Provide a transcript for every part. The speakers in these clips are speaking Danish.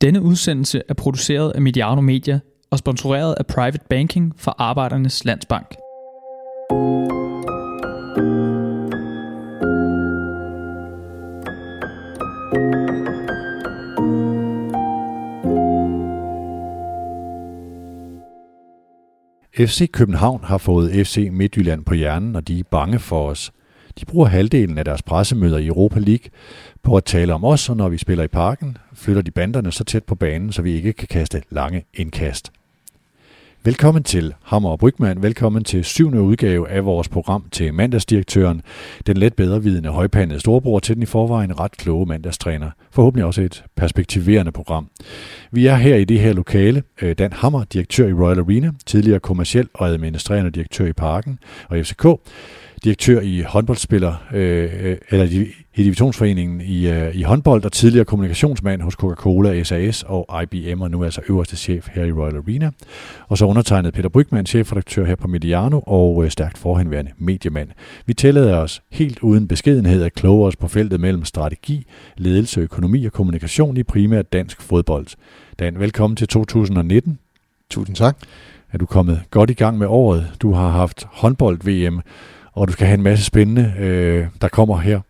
Denne udsendelse er produceret af Mediano Media og sponsoreret af Private Banking for Arbejdernes Landsbank. FC København har fået FC Midtjylland på hjernen, og de er bange for os. De bruger halvdelen af deres pressemøder i Europa League på at tale om os, og når vi spiller i parken, flytter de banderne så tæt på banen, så vi ikke kan kaste lange indkast. Velkommen til Hammer og Brygman. Velkommen til syvende udgave af vores program til mandagsdirektøren, den let bedrevidende højpandede storebror til den i forvejen ret kloge mandagstræner. Forhåbentlig også et perspektiverende program. Vi er her i det her lokale. Øh, Dan Hammer, direktør i Royal Arena, tidligere kommerciel og administrerende direktør i Parken og FCK direktør i håndboldspiller, øh, øh, eller i, i divisionsforeningen i, øh, i håndbold, og tidligere kommunikationsmand hos Coca-Cola, SAS og IBM, og nu altså øverste chef her i Royal Arena. Og så undertegnet Peter Brygman, chefredaktør her på Mediano, og øh, stærkt forhenværende mediemand. Vi tillader os helt uden beskedenhed at kloge os på feltet mellem strategi, ledelse, økonomi og kommunikation i primært dansk fodbold. Dan, velkommen til 2019. Tusind tak. Er du kommet godt i gang med året? Du har haft håndbold-VM, og du skal have en masse spændende, øh, der kommer her.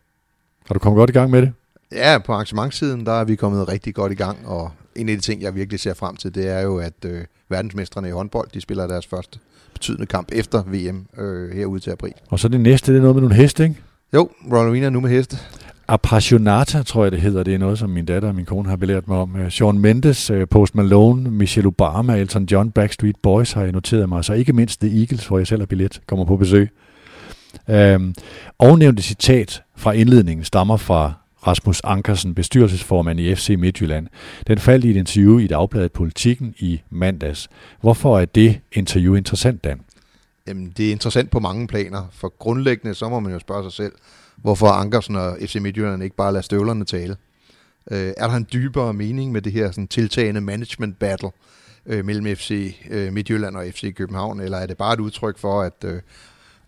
Har du kommet godt i gang med det? Ja, på arrangementssiden, der er vi kommet rigtig godt i gang, og en af de ting, jeg virkelig ser frem til, det er jo, at øh, verdensmestrene i håndbold, de spiller deres første betydende kamp efter VM øh, herude til april. Og så det næste, det er noget med nogle heste, ikke? Jo, Arena nu med heste. Appassionata, tror jeg det hedder. Det er noget, som min datter og min kone har belært mig om. Øh, Sean Mendes, øh, Post Malone, Michelle Obama, Elton John, Backstreet Boys har jeg noteret mig. Så ikke mindst The Eagles, hvor jeg selv har billet, kommer på besøg. Øhm, ovennævnte citat fra indledningen stammer fra Rasmus Ankersen, bestyrelsesformand i FC Midtjylland. Den faldt i et interview i Dagbladet Politikken i mandags. Hvorfor er det interview interessant, Dan? Jamen, det er interessant på mange planer, for grundlæggende så må man jo spørge sig selv, hvorfor Ankersen og FC Midtjylland ikke bare lader støvlerne tale. Øh, er der en dybere mening med det her sådan, tiltagende management battle øh, mellem FC øh, Midtjylland og FC København, eller er det bare et udtryk for, at øh,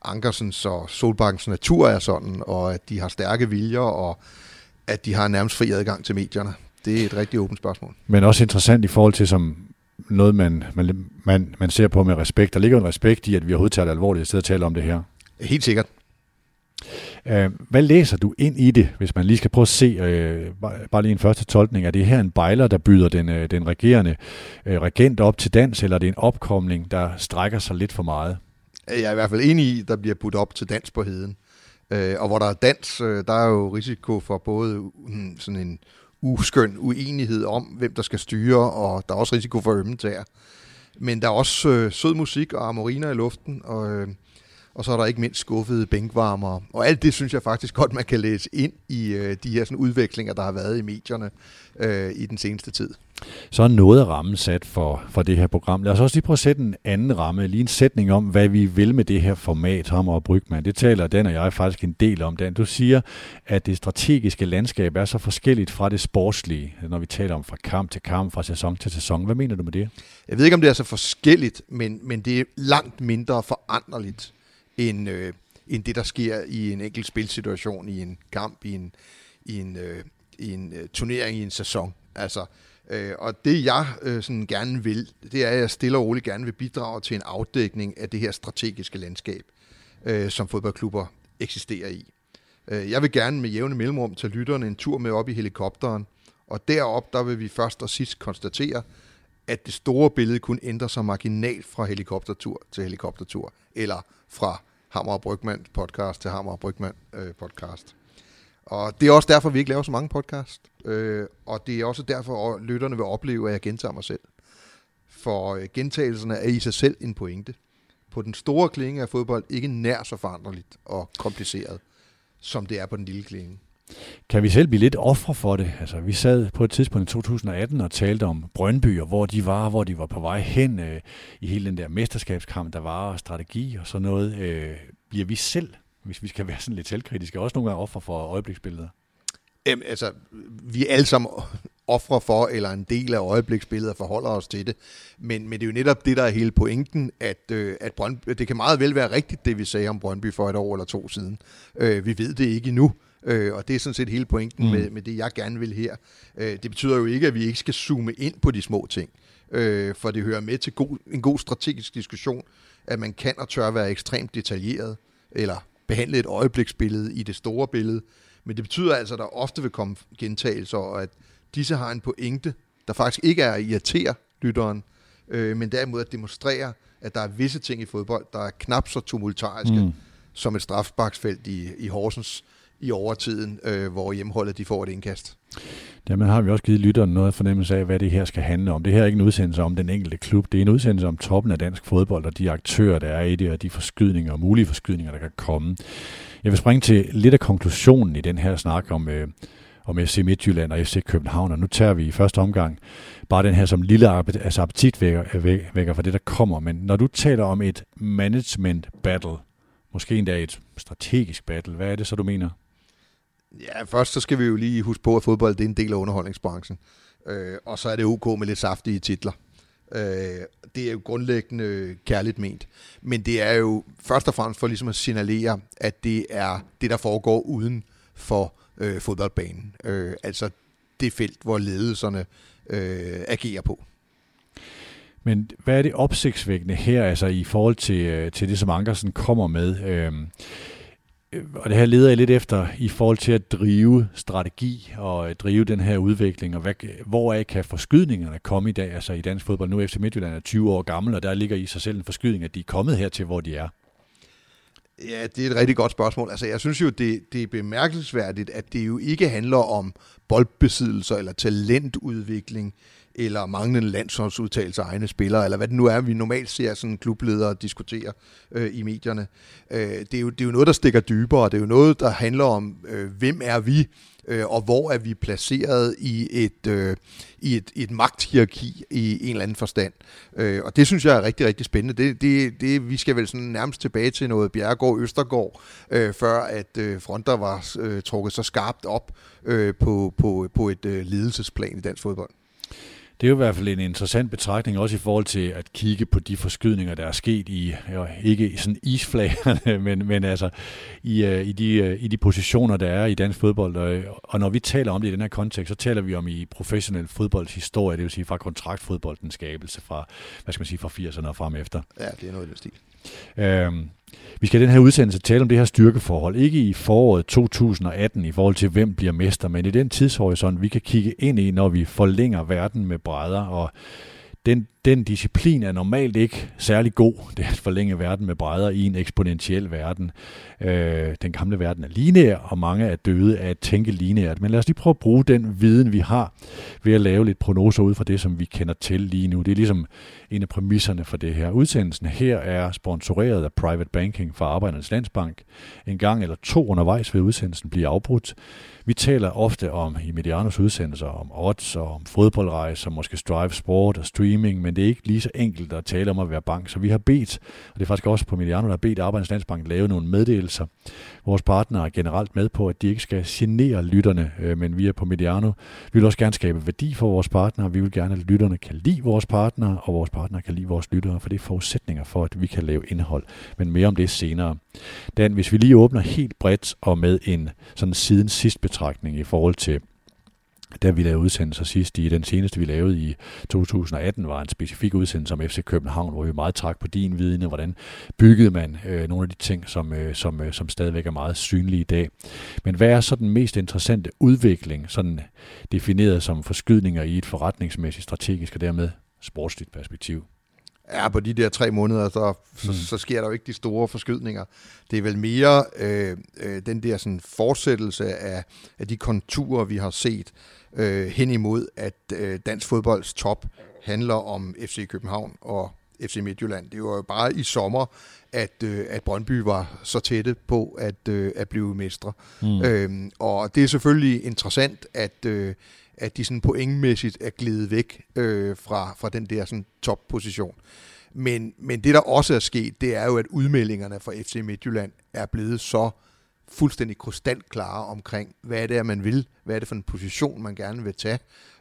Ankersens og Solbakkens natur er sådan, og at de har stærke viljer, og at de har nærmest fri adgang til medierne? Det er et rigtig åbent spørgsmål. Men også interessant i forhold til som noget, man, man, man, man ser på med respekt. Der ligger en respekt i, at vi overhovedet tager det alvorligt, i stedet tale om det her. Helt sikkert. Uh, hvad læser du ind i det, hvis man lige skal prøve at se, uh, bare lige en første tolkning, er det her en bejler, der byder den, uh, den regerende regent op til dans, eller er det en opkomling, der strækker sig lidt for meget? Jeg er i hvert fald enig i, der bliver budt op til dans på heden. Øh, og hvor der er dans, øh, der er jo risiko for både mm, sådan en uskøn uenighed om, hvem der skal styre, og der er også risiko for ømmetager. Men der er også øh, sød musik og amoriner i luften, og, øh, og så er der ikke mindst skuffede bænkvarmere. Og alt det synes jeg faktisk godt, man kan læse ind i øh, de her sådan, udviklinger, der har været i medierne øh, i den seneste tid. Så er noget af rammen sat for, for det her program. Lad os også lige prøve at sætte en anden ramme, lige en sætning om, hvad vi vil med det her format, Hammer og Brygman. Det taler den og jeg faktisk en del om. Dan. Du siger, at det strategiske landskab er så forskelligt fra det sportslige, når vi taler om fra kamp til kamp, fra sæson til sæson. Hvad mener du med det? Jeg ved ikke, om det er så forskelligt, men, men det er langt mindre foranderligt end, øh, end det, der sker i en enkelt spilsituation, i en kamp, i en, i en, øh, i en øh, turnering, i en sæson. Altså, øh, og det jeg øh, sådan gerne vil, det er, at jeg stille og roligt gerne vil bidrage til en afdækning af det her strategiske landskab, øh, som fodboldklubber eksisterer i. Øh, jeg vil gerne med jævne mellemrum tage lytterne en tur med op i helikopteren, og derop der vil vi først og sidst konstatere, at det store billede kun ændrer sig marginalt fra helikoptertur til helikoptertur, eller fra Hammer og Brygman podcast til Hammer og Brygman øh, podcast. Og det er også derfor, vi ikke laver så mange podcast. Øh, og det er også derfor, at lytterne vil opleve, at jeg gentager mig selv. For øh, gentagelserne er i sig selv en pointe. På den store klinge er fodbold ikke nær så foranderligt og kompliceret, som det er på den lille klinge. Kan vi selv blive lidt ofre for det? Altså, vi sad på et tidspunkt i 2018 og talte om Brøndby, og hvor de var, hvor de var på vej hen øh, i hele den der mesterskabskamp, der var, og strategi og sådan noget. Øh, bliver vi selv, hvis vi skal være sådan lidt selvkritiske, også nogle gange ofre for øjebliksbilleder? Jamen, altså, vi er alle sammen ofre for, eller en del af øjebliksbilledet forholder os til det. Men, men det er jo netop det, der er hele pointen, at, øh, at Brøndby, det kan meget vel være rigtigt, det vi sagde om Brøndby for et år eller to siden. Øh, vi ved det ikke endnu. Øh, og det er sådan set hele pointen mm. med, med det, jeg gerne vil her. Øh, det betyder jo ikke, at vi ikke skal zoome ind på de små ting. Øh, for det hører med til god, en god strategisk diskussion, at man kan og tør være ekstremt detaljeret, eller behandle et øjebliksbillede i det store billede. Men det betyder altså, at der ofte vil komme gentagelser, og at disse har en pointe, der faktisk ikke er at irritere lytteren, øh, men derimod at demonstrere, at der er visse ting i fodbold, der er knap så tumultariske, mm. som et strafbaksfelt i, i Horsens i overtiden, øh, hvor hjemholdet de får et indkast. Jamen har vi også givet lytteren noget fornemmelse af, hvad det her skal handle om. Det her er ikke en udsendelse om den enkelte klub. Det er en udsendelse om toppen af dansk fodbold og de aktører, der er i det, og de forskydninger og mulige forskydninger, der kan komme. Jeg vil springe til lidt af konklusionen i den her snak om, øh, om FC Midtjylland og FC København, og nu tager vi i første omgang bare den her som lille altså appetitvækker øh, for det, der kommer. Men når du taler om et management battle, måske endda et strategisk battle, hvad er det så, du mener? Ja, først så skal vi jo lige huske på, at fodbold det er en del af underholdningsbranchen. Øh, og så er det OK med lidt saftige titler. Øh, det er jo grundlæggende kærligt ment. Men det er jo først og fremmest for ligesom at signalere, at det er det, der foregår uden for øh, fodboldbanen. Øh, altså det felt, hvor ledelserne øh, agerer på. Men hvad er det opsigtsvækkende her, altså i forhold til, øh, til det, som Ankersen kommer med? Øh, Øh, og det her leder jeg lidt efter i forhold til at drive strategi og øh, drive den her udvikling, og hvad, hvoraf kan forskydningerne komme i dag? Altså i dansk fodbold, nu FC Midtjylland er 20 år gammel, og der ligger i sig selv en forskydning, at de er kommet her til, hvor de er. Ja, det er et rigtig godt spørgsmål. Altså, jeg synes jo, det, det er bemærkelsesværdigt, at det jo ikke handler om boldbesiddelser eller talentudvikling eller manglende landsholdsudtalelse af egne spillere, eller hvad det nu er, vi normalt ser sådan klubledere diskutere øh, i medierne. Øh, det, er jo, det er jo noget, der stikker dybere, det er jo noget, der handler om, øh, hvem er vi, øh, og hvor er vi placeret i et, øh, i et, et magthierarki i en eller anden forstand. Øh, og det synes jeg er rigtig, rigtig spændende. Det, det, det, vi skal vel sådan nærmest tilbage til noget Bjergård-Østergård, øh, før at øh, fronter var øh, trukket så skarpt op øh, på, på, på et øh, ledelsesplan i dansk fodbold. Det er jo i hvert fald en interessant betragtning, også i forhold til at kigge på de forskydninger, der er sket i, ikke sådan isflagerne, men, men altså i, uh, i, de, uh, i de positioner, der er i dansk fodbold. Og, og når vi taler om det i den her kontekst, så taler vi om i professionel fodbolds historie, det vil sige fra kontraktfodboldens skabelse fra, hvad skal man sige, fra 80'erne og frem efter. Ja, det er noget i den stil. Øhm, vi skal i den her udsendelse tale om det her styrkeforhold, ikke i foråret 2018 i forhold til, hvem bliver mester, men i den tidshorisont, vi kan kigge ind i, når vi forlænger verden med brædder, og den, den disciplin er normalt ikke særlig god, det at forlænge verden med brædder i en eksponentiel verden. Øh, den gamle verden er lineær, og mange er døde af at tænke lineært. Men lad os lige prøve at bruge den viden, vi har, ved at lave lidt prognoser ud fra det, som vi kender til lige nu. Det er ligesom en af præmisserne for det her. Udsendelsen her er sponsoreret af Private Banking fra Arbejdernes Landsbank. En gang eller to undervejs ved udsendelsen bliver afbrudt. Vi taler ofte om i Medianos udsendelser om odds og om fodboldrejser, måske Strive Sport og streaming, men det er ikke lige så enkelt at tale om at være bank. Så vi har bedt, og det er faktisk også på Mediano, der har bedt Arbejdernes Landsbank lave nogle meddelelser. Vores partnere er generelt med på, at de ikke skal genere lytterne, øh, men vi er på Mediano. Vi vil også gerne skabe værdi for vores partnere. Vi vil gerne, at lytterne kan lide vores partnere, og vores partnere kan lide vores lyttere, for det er forudsætninger for, at vi kan lave indhold. Men mere om det senere. Dan, hvis vi lige åbner helt bredt og med en sådan siden sidst betragtning i forhold til da vi lavede udsendelser sidst i den seneste, vi lavede i 2018, var en specifik udsendelse om FC København, hvor vi meget trak på din viden, hvordan byggede man øh, nogle af de ting, som, øh, som, øh, som stadigvæk er meget synlige i dag. Men hvad er så den mest interessante udvikling, sådan defineret som forskydninger i et forretningsmæssigt, strategisk og dermed sportsligt perspektiv? Ja, på de der tre måneder, så, så, mm. så sker der jo ikke de store forskydninger. Det er vel mere øh, øh, den der sådan fortsættelse af, af de konturer, vi har set øh, hen imod, at øh, dansk fodbolds top handler om FC København og FC Midtjylland. Det var jo bare i sommer, at, øh, at Brøndby var så tætte på at, øh, at blive mestre. Mm. Øhm, og det er selvfølgelig interessant, at, øh, at de sådan pointmæssigt er glidet væk øh, fra, fra den der sådan topposition. Men, men det, der også er sket, det er jo, at udmeldingerne fra FC Midtjylland er blevet så fuldstændig krystalklare omkring, hvad er det, man vil, hvad er det for en position, man gerne vil tage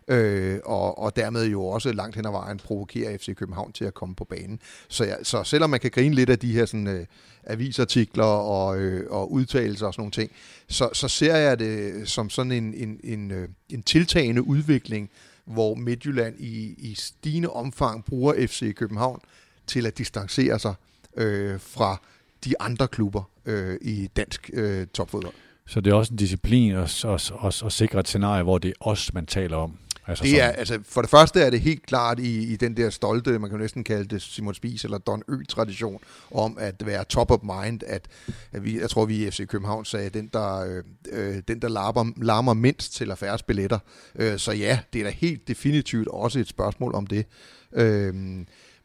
øh, og, og dermed jo også langt hen ad vejen provokerer FC København til at komme på banen. Så, ja, så selvom man kan grine lidt af de her sådan, øh, avisartikler og, øh, og udtalelser og sådan nogle ting, så, så ser jeg det som sådan en, en, en, øh, en tiltagende udvikling, hvor Midtjylland i, i stigende omfang bruger FC København til at distancere sig øh, fra de andre klubber øh, i dansk øh, topfodbold. Så det er også en disciplin at, at, at, at sikre et scenarie, hvor det er os, man taler om. Altså det er, altså, for det første er det helt klart i, i den der stolte, man kan næsten kalde det Simon Spies eller Don Ø-tradition, om at være top of mind, at, at vi, jeg tror vi i FC København sagde, den der, øh, øh, den der larmer, larmer mindst til at færre billetter. Øh, så ja, det er da helt definitivt også et spørgsmål om det. Øh,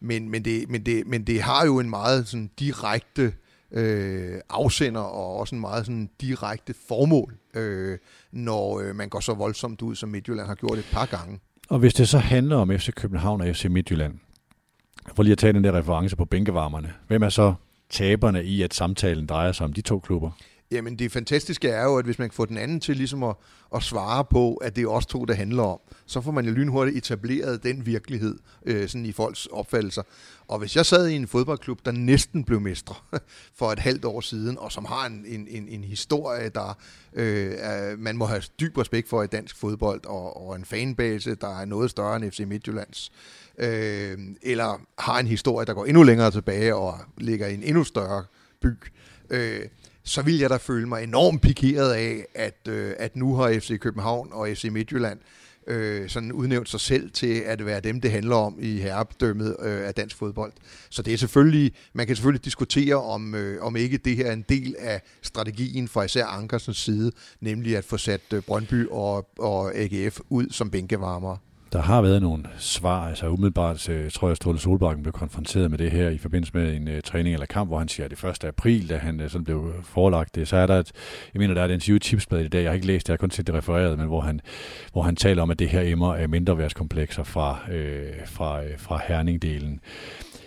men, men, det, men, det, men det har jo en meget sådan direkte øh, afsender og også en meget sådan direkte formål, øh, når øh, man går så voldsomt ud, som Midtjylland har gjort et par gange. Og hvis det så handler om FC København og FC Midtjylland, for lige at tage den der reference på bænkevarmerne, hvem er så taberne i, at samtalen drejer sig om de to klubber? Jamen det fantastiske er jo, at hvis man kan få den anden til ligesom at, at svare på, at det er os to, der handler om, så får man jo lynhurtigt etableret den virkelighed øh, sådan i folks opfattelser. Og hvis jeg sad i en fodboldklub, der næsten blev mestre for et halvt år siden, og som har en, en, en, en historie, der øh, er, man må have dyb respekt for i dansk fodbold, og, og en fanbase, der er noget større end FC Midtjyllands, øh, eller har en historie, der går endnu længere tilbage og ligger i en endnu større by, øh, så ville jeg da føle mig enormt pikeret af, at, øh, at nu har FC København og FC Midtjylland øh, sådan udnævnt sig selv til at være dem, det handler om i herredømmet øh, af dansk fodbold. Så det er selvfølgelig, man kan selvfølgelig diskutere, om, øh, om ikke det her er en del af strategien fra især Ankersens side, nemlig at få sat øh, Brøndby og, og AGF ud som bænkevarmere. Der har været nogle svar, altså umiddelbart så øh, tror jeg, at Ståle Solbakken blev konfronteret med det her i forbindelse med en uh, træning eller kamp, hvor han siger, at det 1. april, da han uh, sådan blev forelagt det, så er der et, jeg mener, der er et interview Tipsblad i dag, jeg har ikke læst det, jeg har kun set det refereret, men hvor han, hvor han taler om, at det her emmer er mindreværdskomplekser fra, uh, fra, uh, fra herningdelen.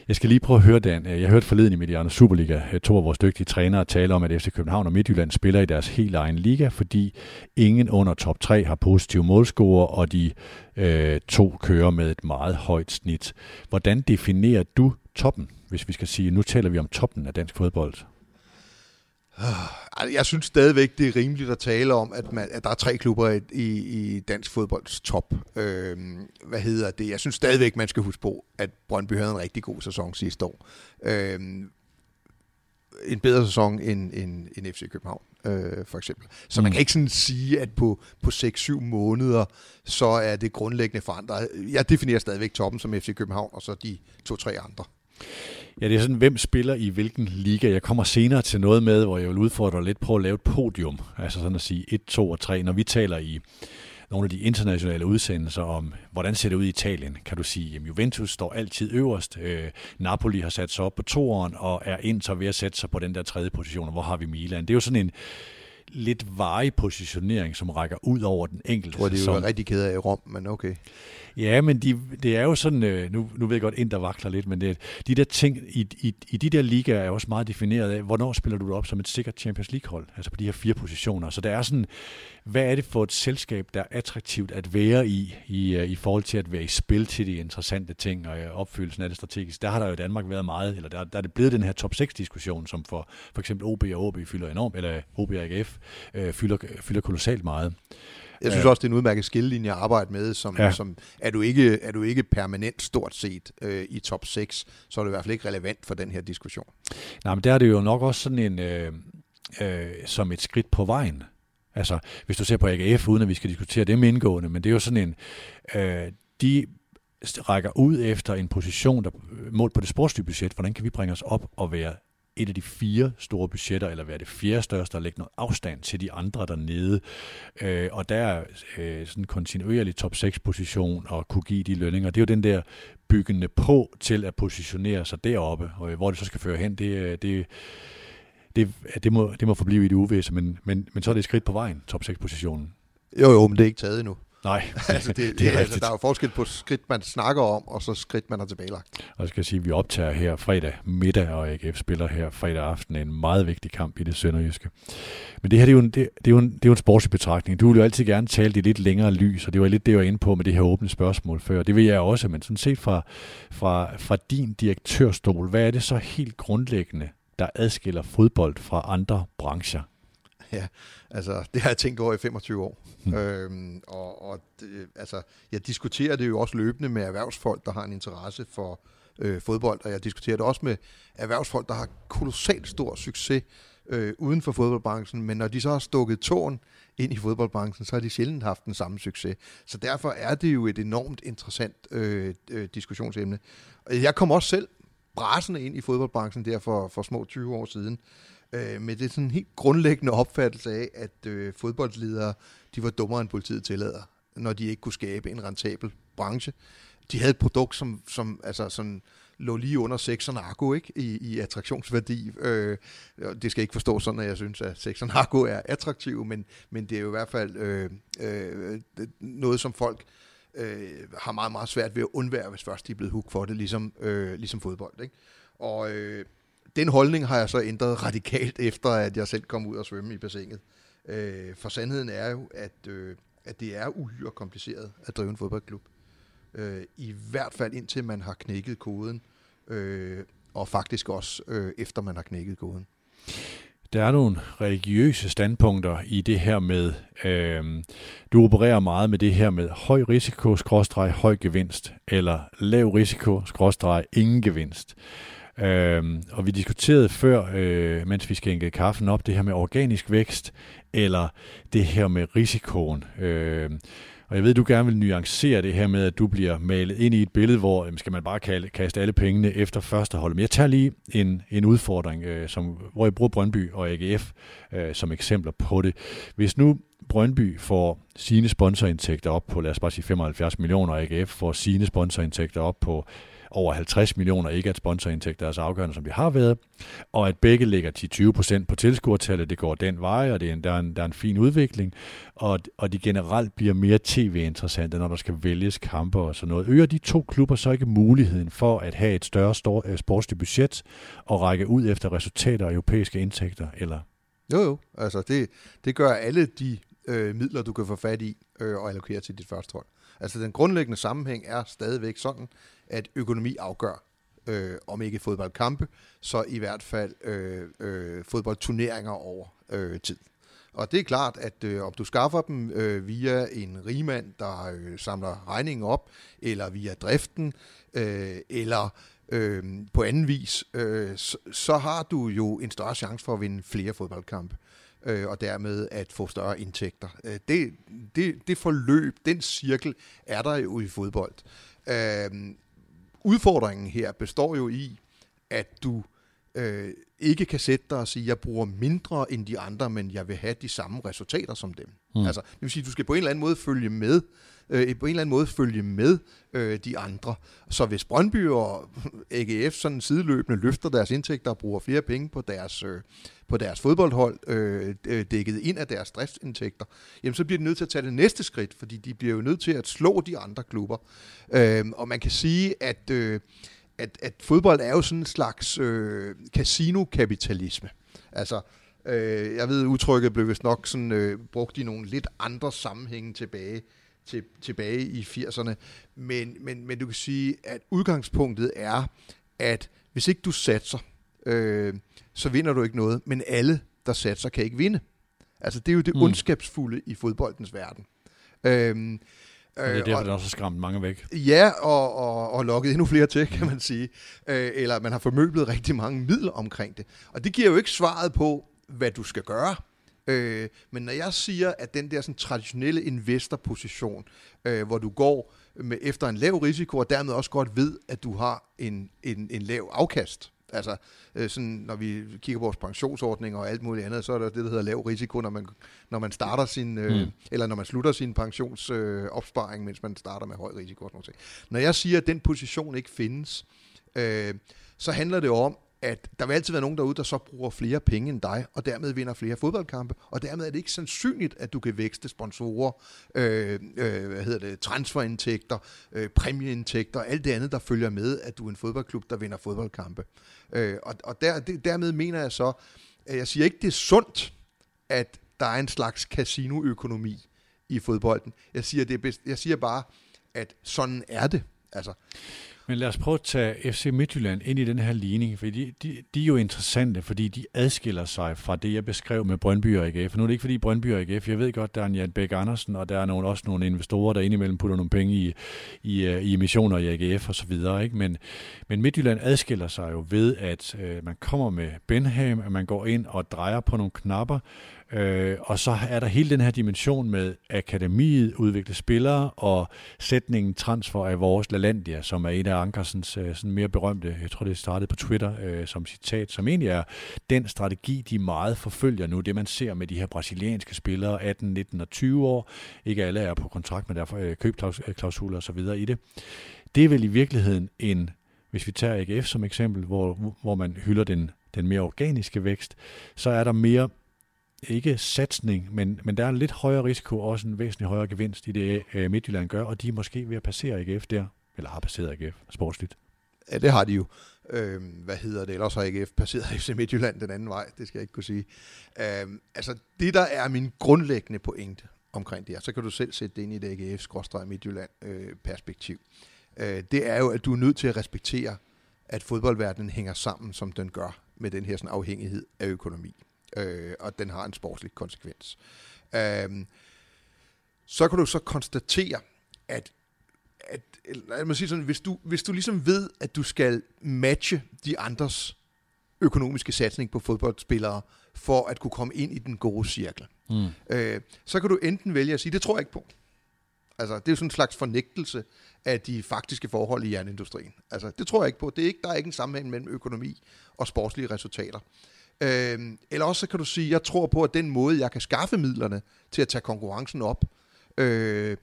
Jeg skal lige prøve at høre, Dan. Jeg hørte forleden i Mediano Superliga to af vores dygtige trænere tale om, at FC København og Midtjylland spiller i deres helt egen liga, fordi ingen under top 3 har positive målscorer, og de øh, to kører med et meget højt snit. Hvordan definerer du toppen, hvis vi skal sige, nu taler vi om toppen af dansk fodbold? Jeg synes stadigvæk, det er rimeligt at tale om, at, man, at der er tre klubber i, i, dansk fodbolds top. Øhm, hvad hedder det? Jeg synes stadigvæk, man skal huske på, at Brøndby havde en rigtig god sæson sidste år. Øhm, en bedre sæson end, end, end FC København, øh, for eksempel. Så man mm. kan ikke sådan sige, at på, på 6-7 måneder, så er det grundlæggende forandret. Jeg definerer stadigvæk toppen som FC København, og så de to-tre andre. Ja, det er sådan, hvem spiller i hvilken liga. Jeg kommer senere til noget med, hvor jeg vil udfordre lidt på at lave et podium. Altså sådan at sige 1, 2 og 3. Når vi taler i nogle af de internationale udsendelser om, hvordan ser det ud i Italien, kan du sige, at Juventus står altid øverst. Øh, Napoli har sat sig op på toeren og er Inter ved at sætte sig på den der tredje position. Hvor har vi Milan? Det er jo sådan en lidt varig positionering, som rækker ud over den enkelte Jeg tror, det er jo rigtig ked af i Rom, men okay. Ja, men de, det er jo sådan, øh, nu, nu ved jeg godt, ind der vakler lidt, men det, de der ting i, i, i de der ligaer er også meget defineret af, hvornår spiller du op som et sikkert Champions League-hold, altså på de her fire positioner. Så der er sådan, hvad er det for et selskab, der er attraktivt at være i, i, øh, i forhold til at være i spil til de interessante ting og øh, opfyldelsen af det strategisk. Der har der jo i Danmark været meget, eller der, der er det blevet den her top 6-diskussion, som for for eksempel OB og OB fylder enormt, eller OB og AGF øh, fylder, fylder kolossalt meget. Jeg synes også, det er en udmærket skillelinje at arbejde med, som, ja. som er, du ikke, er du ikke permanent stort set øh, i top 6, så er det i hvert fald ikke relevant for den her diskussion. Nej, men der er det jo nok også sådan en, øh, øh, som et skridt på vejen. Altså, hvis du ser på AGF, uden at vi skal diskutere det med indgående, men det er jo sådan en, øh, de rækker ud efter en position, der målt på det sportslige budget, hvordan kan vi bringe os op og være et af de fire store budgetter, eller være det fjerde største, og lægge noget afstand til de andre dernede. Øh, og der er øh, sådan en kontinuerlig top 6 position og kunne give de lønninger. Det er jo den der byggende på til at positionere sig deroppe, og øh, hvor det så skal føre hen, det, øh, det, det, det, må, det må forblive i det uvisse, men, men, men så er det et skridt på vejen, top 6 positionen. Jo, jo, men det er ikke taget endnu. Nej, altså, det, det, det er altså, der er jo forskel på skridt, man snakker om, og så skridt, man har tilbagelagt. Og jeg skal sige, at vi optager her fredag middag, og AGF spiller her fredag aften en meget vigtig kamp i det sønderjyske. Men det her det er, jo en, det, det er, jo en, det er jo en sportslig betragtning. Du vil jo altid gerne tale det lidt længere lys, og det var lidt det, jeg var inde på med det her åbne spørgsmål før. Det vil jeg også, men sådan set fra, fra, fra din direktørstol, hvad er det så helt grundlæggende, der adskiller fodbold fra andre brancher? Ja, altså det har jeg tænkt over i 25 år. Hmm. Øhm, og og det, altså, jeg diskuterer det jo også løbende med erhvervsfolk, der har en interesse for øh, fodbold, og jeg diskuterer det også med erhvervsfolk, der har kolossalt stor succes øh, uden for fodboldbranchen, men når de så har stukket tåen ind i fodboldbranchen, så har de sjældent haft den samme succes. Så derfor er det jo et enormt interessant øh, øh, diskussionsemne. Jeg kom også selv brasende ind i fodboldbranchen der for, for små 20 år siden, øh, med det sådan helt grundlæggende opfattelse af, at øh, fodboldledere, de var dummere end politiet tillader, når de ikke kunne skabe en rentabel branche. De havde et produkt, som, som altså sådan, lå lige under 6 narko ikke? I, i attraktionsværdi. Øh, det skal ikke forstå sådan, at jeg synes, at 6 narko er attraktiv, men, men det er jo i hvert fald øh, øh, noget, som folk øh, har meget, meget svært ved at undvære, hvis først de er blevet hooked for det, ligesom, øh, ligesom fodbold. Ikke? Og øh, den holdning har jeg så ændret radikalt, efter at jeg selv kom ud og svømme i bassinet. Øh, for sandheden er jo, at, øh, at det er uhyre kompliceret at drive en fodboldklub. Øh, I hvert fald indtil man har knækket koden, øh, og faktisk også øh, efter man har knækket koden. Der er nogle religiøse standpunkter i det her med, øh, du opererer meget med det her med høj risiko, skråstreg, høj gevinst, eller lav risiko, skråstreg, ingen gevinst. Øh, Øhm, og vi diskuterede før, øh, mens vi skænkede kaffen op, det her med organisk vækst, eller det her med risikoen. Øh, og jeg ved, du gerne vil nuancere det her med, at du bliver malet ind i et billede, hvor jamen, skal man bare kalde, kaste alle pengene efter første hold. Men jeg tager lige en, en udfordring, øh, som, hvor jeg bruger Brøndby og AGF øh, som eksempler på det. Hvis nu Brøndby får sine sponsorindtægter op på, lad os bare sige 75 millioner, og AGF får sine sponsorindtægter op på over 50 millioner, ikke at sponsorindtægter er så afgørende, som de har været, og at begge ligger 10-20% på tilskuertallet, det går den vej, og det er en, der, er en, der er en fin udvikling, og, og de generelt bliver mere tv-interessante, når der skal vælges kampe og sådan noget. Øger de to klubber så ikke muligheden for at have et større stor, øh, sportsligt budget og række ud efter resultater og europæiske indtægter, eller? Jo, jo. Altså, det, det gør alle de øh, midler, du kan få fat i øh, og allokere til dit første hold. Altså, den grundlæggende sammenhæng er stadigvæk sådan, at økonomi afgør, øh, om ikke fodboldkampe, så i hvert fald øh, øh, fodboldturneringer over øh, tid. Og det er klart, at øh, om du skaffer dem øh, via en rigmand, der øh, samler regningen op, eller via driften, øh, eller øh, på anden vis, øh, så, så har du jo en større chance for at vinde flere fodboldkampe øh, og dermed at få større indtægter. Øh, det, det, det forløb, den cirkel, er der jo i fodbold. Øh, udfordringen her består jo i, at du øh, ikke kan sætte dig og sige, jeg bruger mindre end de andre, men jeg vil have de samme resultater som dem. Mm. Altså, det vil sige, du skal på en eller anden måde følge med, øh, på en eller anden måde følge med øh, de andre. Så hvis Brøndby og AGF sådan sideløbende løfter deres indtægter og bruger flere penge på deres, øh, på deres fodboldhold, øh, øh, dækket ind af deres driftsindtægter, jamen så bliver de nødt til at tage det næste skridt, fordi de bliver jo nødt til at slå de andre klubber. Øh, og man kan sige, at, øh, at, at fodbold er jo sådan en slags øh, casino-kapitalisme. Altså, øh, jeg ved, udtrykket blev vist nok sådan, øh, brugt i nogle lidt andre sammenhænge tilbage til, tilbage i 80'erne. Men, men, men du kan sige, at udgangspunktet er, at hvis ikke du satser, øh, så vinder du ikke noget. Men alle, der satser, kan ikke vinde. Altså, det er jo det mm. ondskabsfulde i fodboldens verden. Øhm, og det er derfor, det også har skræmt mange væk. Ja, og, og, og lukket endnu flere til, kan man sige. Øh, eller man har formøblet rigtig mange midler omkring det. Og det giver jo ikke svaret på, hvad du skal gøre. Øh, men når jeg siger, at den der sådan, traditionelle investorposition, øh, hvor du går med, efter en lav risiko, og dermed også godt ved, at du har en, en, en lav afkast, Altså, øh, sådan, når vi kigger på vores pensionsordninger og alt muligt andet, så er der det, der hedder lav risiko, når man, når man starter sin, øh, mm. eller når man slutter sin pensionsopsparing, øh, mens man starter med høj risiko. Og sådan noget. Når jeg siger, at den position ikke findes, øh, så handler det om, at der vil altid være nogen derude, der så bruger flere penge end dig, og dermed vinder flere fodboldkampe, og dermed er det ikke sandsynligt, at du kan vækste sponsorer, øh, øh, hvad hedder det, transferindtægter, øh, præmieindtægter, og alt det andet, der følger med, at du er en fodboldklub, der vinder fodboldkampe. Øh, og og der, det, dermed mener jeg så, at jeg siger ikke, det er sundt, at der er en slags casinoøkonomi i fodbolden. Jeg siger, det er bedst, jeg siger bare, at sådan er det. Altså, men lad os prøve at tage FC Midtjylland ind i den her ligning, for de, de, de er jo interessante, fordi de adskiller sig fra det, jeg beskrev med Brøndby og AGF. For nu er det ikke fordi Brøndby og AGF, jeg ved godt, der er en Jan Bæk Andersen, og der er nogle, også nogle investorer, der indimellem putter nogle penge i, i, øh, i emissioner i AGF og så videre. Ikke? Men, men Midtjylland adskiller sig jo ved, at øh, man kommer med Benham, at man går ind og drejer på nogle knapper, Øh, og så er der hele den her dimension med akademiet, udvikle spillere og sætningen transfer af vores LaLandia, som er en af Ankersens øh, sådan mere berømte, jeg tror det startede på Twitter øh, som citat, som egentlig er den strategi, de meget forfølger nu, det man ser med de her brasilianske spillere, 18, 19 og 20 år, ikke alle er på kontrakt med derfor øh, købklausuler øh, osv. så i det. Det er vel i virkeligheden en, hvis vi tager AGF som eksempel, hvor, hvor man hylder den, den mere organiske vækst, så er der mere ikke satsning, men, men der er en lidt højere risiko, og også en væsentlig højere gevinst i det, øh, Midtjylland gør, og de er måske ved at passere AGF der, eller har passeret AGF sportsligt. Ja, det har de jo. Øh, hvad hedder det? Ellers har AGF passeret FC Midtjylland den anden vej, det skal jeg ikke kunne sige. Øh, altså, det der er min grundlæggende pointe omkring det her, så kan du selv sætte det ind i det AGF-Midtjylland-perspektiv. Øh, øh, det er jo, at du er nødt til at respektere, at fodboldverdenen hænger sammen, som den gør, med den her sådan, afhængighed af økonomi øh, og den har en sportslig konsekvens. Øh, så kan du så konstatere, at, at lad mig sige sådan, hvis du, hvis du ligesom ved, at du skal matche de andres økonomiske satsning på fodboldspillere, for at kunne komme ind i den gode cirkel, mm. øh, så kan du enten vælge at sige, det tror jeg ikke på. Altså, det er jo sådan en slags fornægtelse af de faktiske forhold i jernindustrien. Altså, det tror jeg ikke på. Det er ikke, der er ikke en sammenhæng mellem økonomi og sportslige resultater. Øh, eller også så kan du sige, jeg tror på, at den måde, jeg kan skaffe midlerne til at tage konkurrencen op, øh,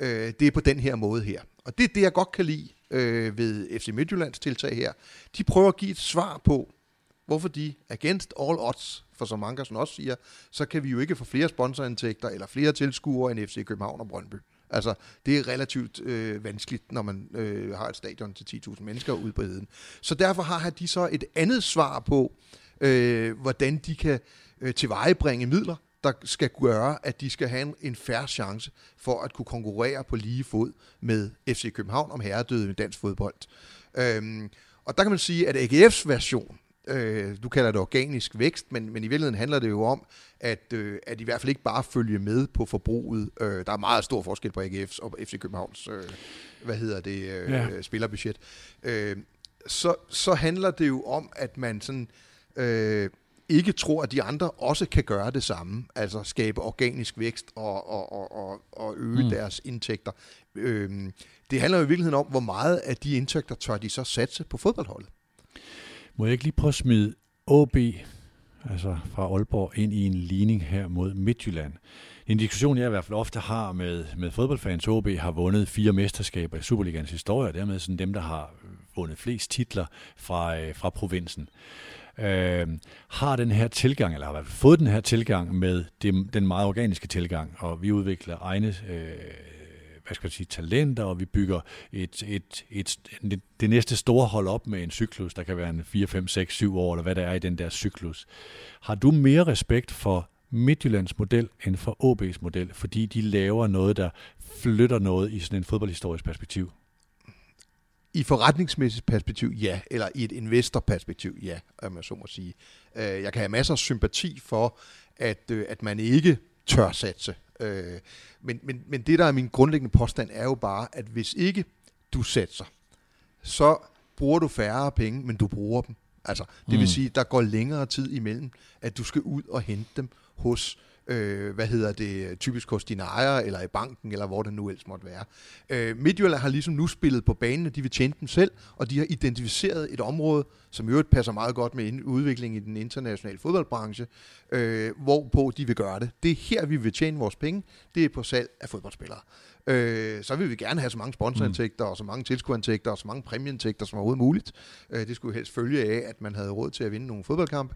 øh, det er på den her måde her. Og det er det, jeg godt kan lide øh, ved FC Midtjyllands tiltag her. De prøver at give et svar på, hvorfor de against all odds, for som Ankersen også siger, så kan vi jo ikke få flere sponsorindtægter eller flere tilskuere end FC København og Brøndby. Altså, det er relativt øh, vanskeligt, når man øh, har et stadion til 10.000 mennesker ude på heden. Så derfor har de så et andet svar på, øh, hvordan de kan øh, tilvejebringe midler, der skal gøre, at de skal have en, en færre chance for at kunne konkurrere på lige fod med FC København om herredøde i dansk fodbold. Øhm, og der kan man sige, at AGF's version, øh, du kalder det organisk vækst, men, men i virkeligheden handler det jo om, at, øh, at i hvert fald ikke bare følge med på forbruget. Øh, der er meget stor forskel på AGF's og FC Københavns øh, hvad hedder det, øh, ja. spillerbudget. Øh, så, så handler det jo om, at man sådan øh, ikke tror, at de andre også kan gøre det samme, altså skabe organisk vækst og, og, og, og, og øge mm. deres indtægter. Øh, det handler jo i virkeligheden om, hvor meget af de indtægter tør de så satse på fodboldholdet. Må jeg ikke lige prøve at smide OB, altså fra Aalborg, ind i en ligning her mod Midtjylland? En diskussion, jeg i hvert fald ofte har med, med fodboldfans, OB har vundet fire mesterskaber i Superligans historie, og dermed sådan dem, der har vundet flest titler fra, øh, fra provinsen øh, har den her tilgang, eller har fået den her tilgang med det, den meget organiske tilgang, og vi udvikler egne øh, hvad skal jeg sige, talenter, og vi bygger et, et, et, et, det næste store hold op med en cyklus, der kan være en 4, 5, 6, 7 år, eller hvad der er i den der cyklus. Har du mere respekt for Midtjyllands model end for OB's model, fordi de laver noget, der flytter noget i sådan en fodboldhistorisk perspektiv? I forretningsmæssigt perspektiv, ja. Eller i et investorperspektiv, ja, om jeg så må sige. Øh, jeg kan have masser af sympati for, at, øh, at man ikke tør satse. Øh, men, men, men det, der er min grundlæggende påstand, er jo bare, at hvis ikke du satser, så bruger du færre penge, men du bruger dem. Altså, det vil mm. sige, der går længere tid imellem, at du skal ud og hente dem hos øh, hvad hedder det, typisk hos dine ejere, eller i banken, eller hvor det nu ellers måtte være. Øh, Midtjylland har ligesom nu spillet på banen, og de vil tjene dem selv, og de har identificeret et område, som i øvrigt passer meget godt med udviklingen i den internationale fodboldbranche, øh, hvorpå de vil gøre det. Det er her, vi vil tjene vores penge, det er på salg af fodboldspillere øh, så vil vi gerne have så mange sponsorindtægter, og så mange tilskuerindtægter, og så mange præmieindtægter som overhovedet muligt. Øh, det skulle helst følge af, at man havde råd til at vinde nogle fodboldkampe.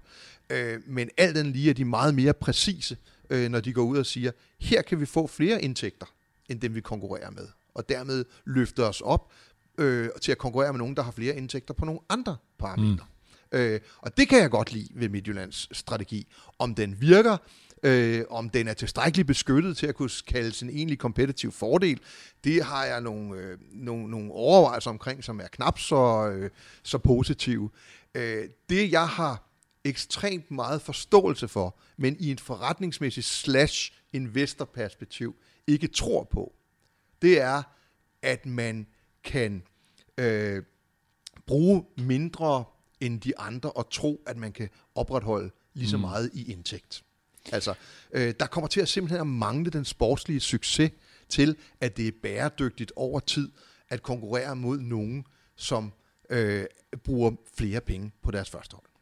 Øh, men alt den lige er de meget mere præcise, øh, når de går ud og siger, her kan vi få flere indtægter, end dem vi konkurrerer med. Og dermed løfte os op øh, til at konkurrere med nogen, der har flere indtægter på nogle andre parametre. Mm. Øh, og det kan jeg godt lide ved Midtjyllands strategi. Om den virker, øh, om den er tilstrækkeligt beskyttet til at kunne kalde sin egentlig kompetitiv fordel, det har jeg nogle, øh, nogle, nogle overvejelser omkring, som er knap så, øh, så positive. Øh, det jeg har ekstremt meget forståelse for, men i en forretningsmæssig slash investorperspektiv ikke tror på, det er, at man kan øh, bruge mindre end de andre og tro, at man kan opretholde lige så mm. meget i indtægt. Altså, øh, der kommer til at simpelthen at mangle den sportslige succes til, at det er bæredygtigt over tid at konkurrere mod nogen, som øh, bruger flere penge på deres første hold.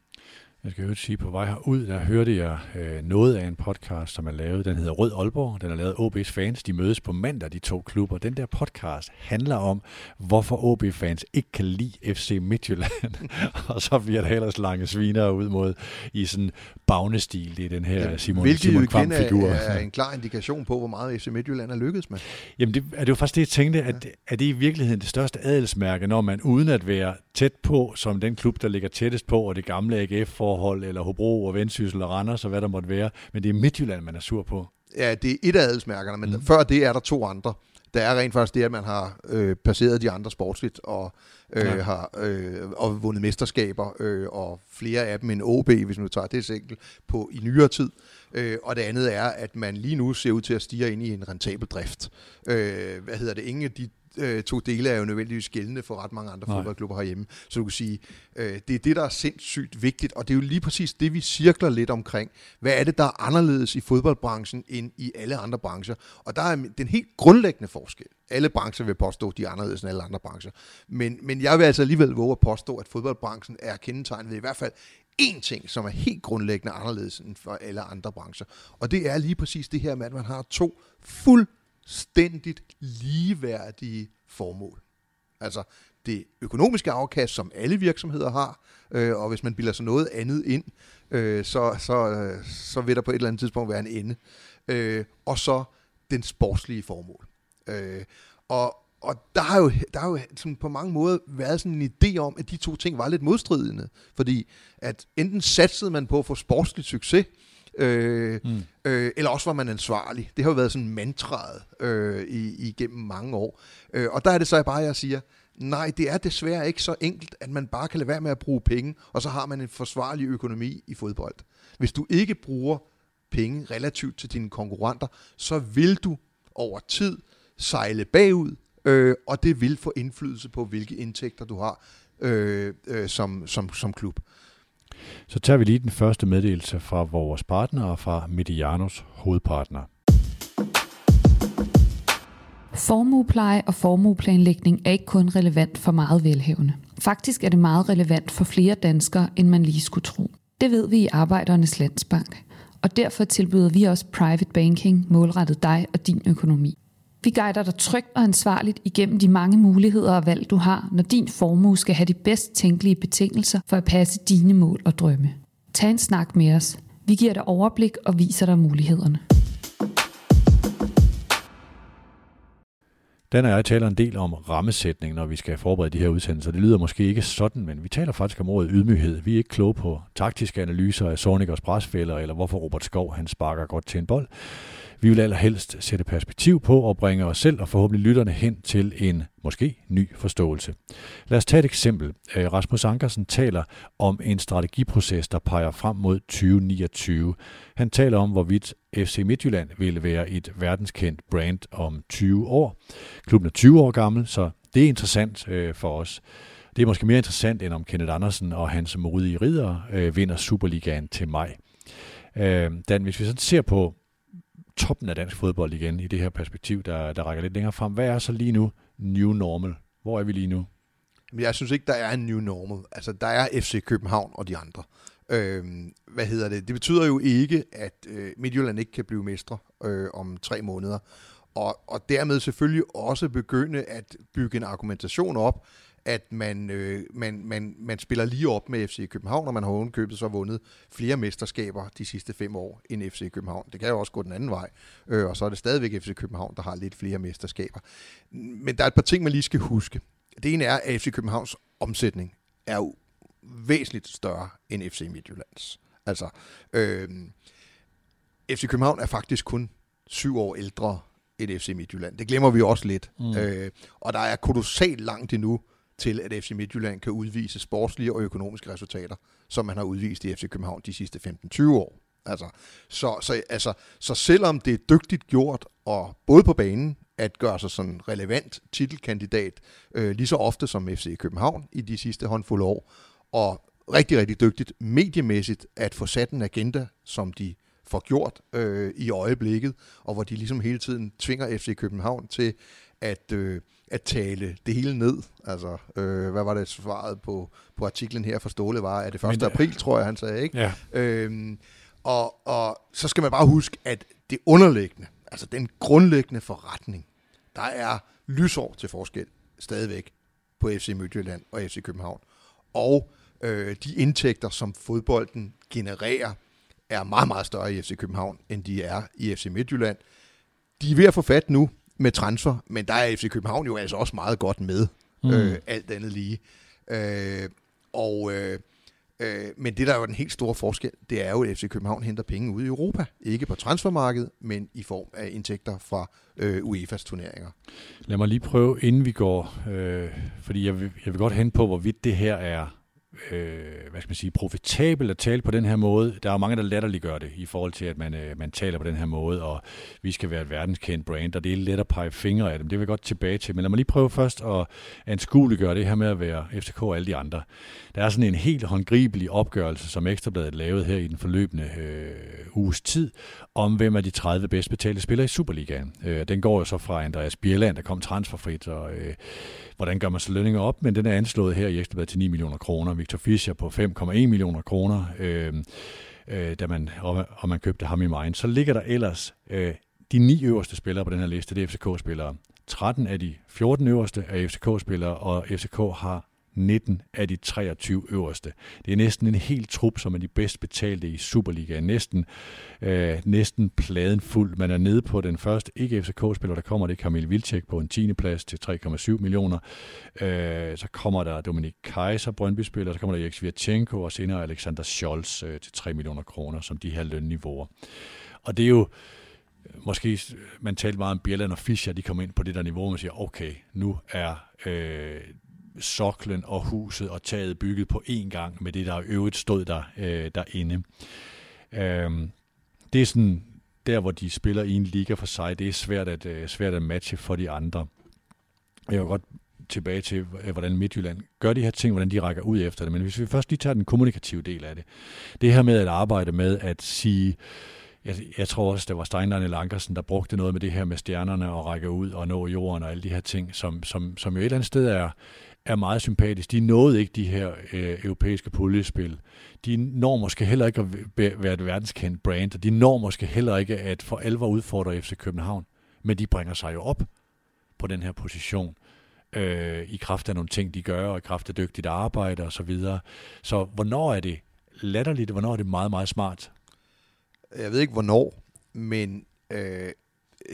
Jeg skal jo sige, på vej herud, der hørte jeg øh, noget af en podcast, som er lavet. Den hedder Rød Aalborg. Den er lavet OB's fans. De mødes på mandag, de to klubber. Den der podcast handler om, hvorfor OB-fans ikke kan lide FC Midtjylland. og så bliver der ellers lange sviner ud mod i sådan bagnestil. Det er den her ja, Simon, hvilket Simon Kvam-figur. er, er en klar indikation på, hvor meget FC Midtjylland er lykkedes med. Jamen, det, er det jo faktisk det, jeg tænkte, at er det i virkeligheden det største adelsmærke, når man uden at være tæt på, som den klub, der ligger tættest på, og det gamle AGF forhold, eller Hobro og Vendsyssel og Randers og hvad der måtte være. Men det er Midtjylland, man er sur på. Ja, det er et af adelsmærkerne, men mm. før det er der to andre. Der er rent faktisk det, at man har øh, passeret de andre sportsligt og, øh, ja. har, øh, og vundet mesterskaber, øh, og flere af dem en OB, hvis man tager det enkelt, på i nyere tid. Øh, og det andet er, at man lige nu ser ud til at stige ind i en rentabel drift. Øh, hvad hedder det? Ingen af de øh, to dele er jo nødvendigvis gældende for ret mange andre Nej. fodboldklubber herhjemme. Så du kan sige, øh, det er det, der er sindssygt vigtigt, og det er jo lige præcis det, vi cirkler lidt omkring. Hvad er det, der er anderledes i fodboldbranchen end i alle andre brancher? Og der er den helt grundlæggende forskel. Alle brancher vil påstå, at de er anderledes end alle andre brancher. Men, men jeg vil altså alligevel våge at påstå, at fodboldbranchen er kendetegnet ved i hvert fald én ting, som er helt grundlæggende anderledes end for alle andre brancher. Og det er lige præcis det her med, at man har to fuld fuldstændigt ligeværdige formål. Altså det økonomiske afkast, som alle virksomheder har, øh, og hvis man bilder sig noget andet ind, øh, så, så, øh, så vil der på et eller andet tidspunkt være en ende. Øh, og så den sportslige formål. Øh, og, og der har jo, der har jo sådan på mange måder været sådan en idé om, at de to ting var lidt modstridende. Fordi at enten satsede man på at få sportslig succes, Øh, mm. øh, eller også var man ansvarlig. Det har jo været sådan mantraet øh, i, igennem mange år. Øh, og der er det så bare, jeg siger, nej, det er desværre ikke så enkelt, at man bare kan lade være med at bruge penge, og så har man en forsvarlig økonomi i fodbold. Hvis du ikke bruger penge relativt til dine konkurrenter, så vil du over tid sejle bagud, øh, og det vil få indflydelse på, hvilke indtægter du har øh, øh, som, som, som klub. Så tager vi lige den første meddelelse fra vores partner og fra Medianos hovedpartner. Formuepleje og formueplanlægning er ikke kun relevant for meget velhævende. Faktisk er det meget relevant for flere danskere, end man lige skulle tro. Det ved vi i Arbejdernes Landsbank, og derfor tilbyder vi også private banking målrettet dig og din økonomi. Vi guider dig trygt og ansvarligt igennem de mange muligheder og valg, du har, når din formue skal have de bedst tænkelige betingelser for at passe dine mål og drømme. Tag en snak med os. Vi giver dig overblik og viser dig mulighederne. Den og jeg taler en del om rammesætning, når vi skal forberede de her udsendelser. Det lyder måske ikke sådan, men vi taler faktisk om ordet ydmyghed. Vi er ikke kloge på taktiske analyser af Sonikers presfælder, eller hvorfor Robert Skov han sparker godt til en bold. Vi vil allerhelst sætte perspektiv på og bringe os selv og forhåbentlig lytterne hen til en måske ny forståelse. Lad os tage et eksempel. Øh, Rasmus Ankersen taler om en strategiproces, der peger frem mod 2029. Han taler om, hvorvidt FC Midtjylland vil være et verdenskendt brand om 20 år. Klubben er 20 år gammel, så det er interessant øh, for os. Det er måske mere interessant, end om Kenneth Andersen og hans modige ridder øh, vinder Superligaen til maj. Dan, hvis vi så ser på toppen af dansk fodbold igen i det her perspektiv, der, der rækker lidt længere frem. Hvad er så lige nu new normal? Hvor er vi lige nu? Jeg synes ikke, der er en new normal. Altså, der er FC København og de andre. Øhm, hvad hedder det? Det betyder jo ikke, at øh, Midtjylland ikke kan blive mestre øh, om tre måneder. og, og dermed selvfølgelig også begynde at bygge en argumentation op, at man, øh, man, man, man spiller lige op med FC København, og man har ovenkøbet så vundet flere mesterskaber de sidste fem år end FC København. Det kan jo også gå den anden vej, øh, og så er det stadigvæk FC København, der har lidt flere mesterskaber. Men der er et par ting, man lige skal huske. Det ene er, at FC Københavns omsætning er jo væsentligt større end FC Midtjyllands. Altså, øh, FC København er faktisk kun syv år ældre end FC Midtjylland. Det glemmer vi også lidt. Mm. Øh, og der er kolossalt langt endnu til, at FC Midtjylland kan udvise sportslige og økonomiske resultater, som man har udvist i FC København de sidste 15-20 år. Altså, så, så, altså, så selvom det er dygtigt gjort, og både på banen, at gøre sig sådan relevant titelkandidat, øh, lige så ofte som FC København i de sidste håndfulde år, og rigtig, rigtig dygtigt mediemæssigt at få sat en agenda, som de får gjort øh, i øjeblikket, og hvor de ligesom hele tiden tvinger FC København til at, øh, at tale det hele ned. Altså, øh, hvad var det svaret på, på artiklen her for Ståle var? Er det 1. Men, april, tror jeg, han sagde, ikke? Ja. Øhm, og, og så skal man bare huske, at det underliggende, altså den grundlæggende forretning, der er lysår til forskel stadigvæk på FC Midtjylland og FC København. Og øh, de indtægter, som fodbolden genererer, er meget, meget større i FC København, end de er i FC Midtjylland. De er ved at få fat nu med transfer, men der er FC København jo altså også meget godt med, mm. øh, alt andet lige. Øh, og, øh, øh, men det, der er jo den helt store forskel, det er jo, at FC København henter penge ud i Europa. Ikke på transfermarkedet, men i form af indtægter fra øh, UEFA's turneringer. Lad mig lige prøve, inden vi går, øh, fordi jeg vil, jeg vil godt hen på, hvorvidt det her er øh, hvad skal man sige, profitabelt at tale på den her måde. Der er jo mange, der latterliggør det i forhold til, at man, øh, man taler på den her måde, og vi skal være et verdenskendt brand, og det er let at pege fingre af dem. Det vil jeg godt tilbage til. Men lad mig lige prøve først at anskueliggøre det her med at være FCK og alle de andre. Der er sådan en helt håndgribelig opgørelse, som Ekstrabladet lavede her i den forløbende øh, uges tid, om hvem er de 30 bedst betalte spillere i Superligaen. Øh, den går jo så fra Andreas Bjelland, der kom transferfrit, og øh, hvordan gør man så lønninger op, men den er anslået her i Ekstrabladet til 9 millioner kroner. Victor Fischer på 5,1 millioner kroner, øh, øh, da man, og, og man købte ham i Mainz. Så ligger der ellers øh, de ni øverste spillere på den her liste, det er FCK-spillere. 13 af de 14 øverste er FCK-spillere, og FCK har 19 af de 23 øverste. Det er næsten en hel trup, som er de bedst betalte i Superligaen. Næsten, øh, næsten pladen fuld. Man er nede på den første ikke-FCK-spiller, der kommer det Kamil Vilcek på en 10. plads til 3,7 millioner. Øh, så kommer der Dominik Kaiser, Brøndby-spiller, så kommer der Erik Svirchenko og senere Alexander Scholz øh, til 3 millioner kroner, som de her lønniveauer. Og det er jo, øh, måske man talte meget om Bjelland og Fischer, de kom ind på det der niveau, og man siger, okay, nu er øh, soklen og huset og taget bygget på én gang med det, der øvrigt stod der øh, derinde. Øh, det er sådan der, hvor de spiller i en liga for sig. Det er svært at, øh, svært at matche for de andre. Jeg vil godt tilbage til, øh, hvordan Midtjylland gør de her ting, hvordan de rækker ud efter det. Men hvis vi først lige tager den kommunikative del af det. Det her med at arbejde med at sige, jeg, jeg tror også, det var Steinlein eller Ankersen, der brugte noget med det her med stjernerne og række ud og nå jorden og alle de her ting, som, som, som jo et eller andet sted er, er meget sympatisk. De nåede ikke de her øh, europæiske puljespil. De når måske heller ikke at være et verdenskendt brand, og de når måske heller ikke at for alvor udfordre FC København. Men de bringer sig jo op på den her position øh, i kraft af nogle ting, de gør, og i kraft af dygtigt arbejde osv. Så, videre. så hvornår er det latterligt, og hvornår er det meget, meget smart? Jeg ved ikke, hvornår, men øh,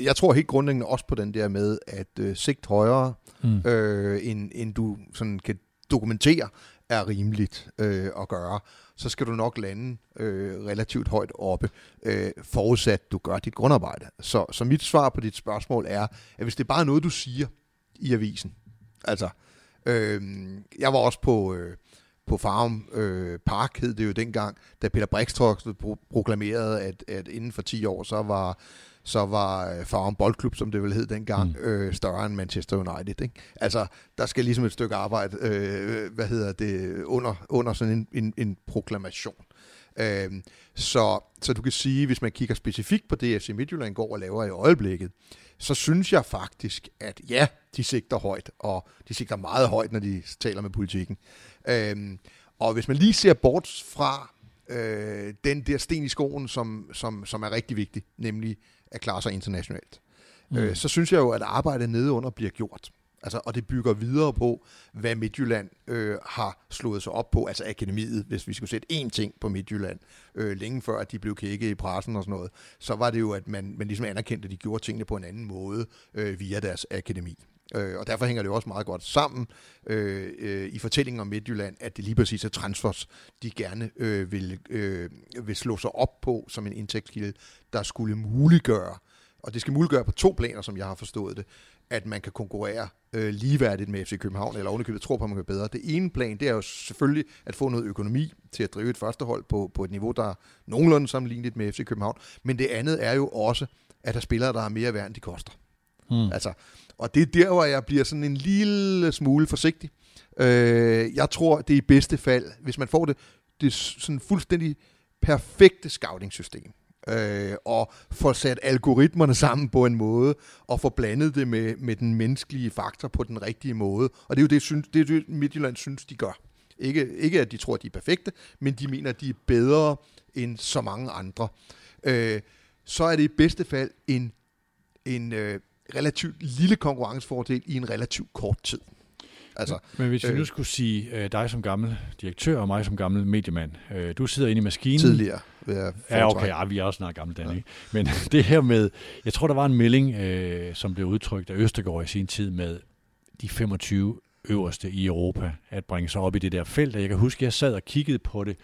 jeg tror helt grundlæggende også på den der med at øh, sigt højere, mm. øh, end, end du sådan kan dokumentere er rimeligt øh, at gøre, så skal du nok lande øh, relativt højt oppe, øh, forudsat du gør dit grundarbejde. Så, så mit svar på dit spørgsmål er, at hvis det er bare noget, du siger i avisen, altså, øh, jeg var også på... Øh, på Farm øh, Park hed det jo dengang, da Peter Brikstoft proklamerede, at, at inden for 10 år, så var så var øh, Farm Boldklub, som det vel hed dengang, mm. øh, større end Manchester United. Ikke? Altså, der skal ligesom et stykke arbejde, øh, hvad hedder det, under, under sådan en, en, en proklamation. Øh, så, så du kan sige, hvis man kigger specifikt på det, FC Midtjylland går og laver i øjeblikket, så synes jeg faktisk, at ja, de sigter højt, og de sigter meget højt, når de taler med politikken. Øh, og hvis man lige ser bort fra øh, den der sten i skoen, som, som, som er rigtig vigtig, nemlig at klare sig internationalt. mm. øh, så synes jeg jo, at arbejdet nedeunder bliver gjort. Altså, og det bygger videre på, hvad Midtjylland øh, har slået sig op på, altså akademiet, hvis vi skulle sætte én ting på Midtjylland, øh, længe før at de blev kækket i pressen og sådan noget, så var det jo, at man, man ligesom anerkendte, at de gjorde tingene på en anden måde øh, via deres akademi. Øh, og derfor hænger det jo også meget godt sammen øh, øh, i fortællingen om Midtjylland, at det lige præcis er transfers, de gerne øh, vil, øh, vil slå sig op på som en indtægtskilde, der skulle muliggøre, og det skal muliggøre på to planer, som jeg har forstået det, at man kan konkurrere øh, ligeværdigt med FC København, eller ovenikøbet tror på, at man kan bedre. Det ene plan, det er jo selvfølgelig at få noget økonomi til at drive et førstehold på, på et niveau, der er nogenlunde sammenlignet med FC København. Men det andet er jo også, at der spillere, der har mere værd, end de koster. Hmm. Altså, og det er der, hvor jeg bliver sådan en lille smule forsigtig. Øh, jeg tror, det er i bedste fald, hvis man får det, det sådan fuldstændig perfekte scouting-system, øh, og får sat algoritmerne sammen på en måde, og får blandet det med, med den menneskelige faktor på den rigtige måde. Og det er jo det, synes, det, er det Midtjylland synes, de gør. Ikke, ikke at de tror, at de er perfekte, men de mener, at de er bedre end så mange andre. Øh, så er det i bedste fald en, en øh, relativt lille konkurrencefordel i en relativt kort tid. Altså, Men hvis vi øh, nu skulle sige øh, dig som gammel direktør og mig som gammel mediemand, øh, du sidder inde i maskinen. Tidligere. Ja, okay, ja, vi er også snart gamle, Dan, ja. ikke? Men det her med, jeg tror, der var en melding, øh, som blev udtrykt af Østergaard i sin tid med de 25 øverste i Europa, at bringe sig op i det der felt. Og jeg kan huske, at jeg sad og kiggede på det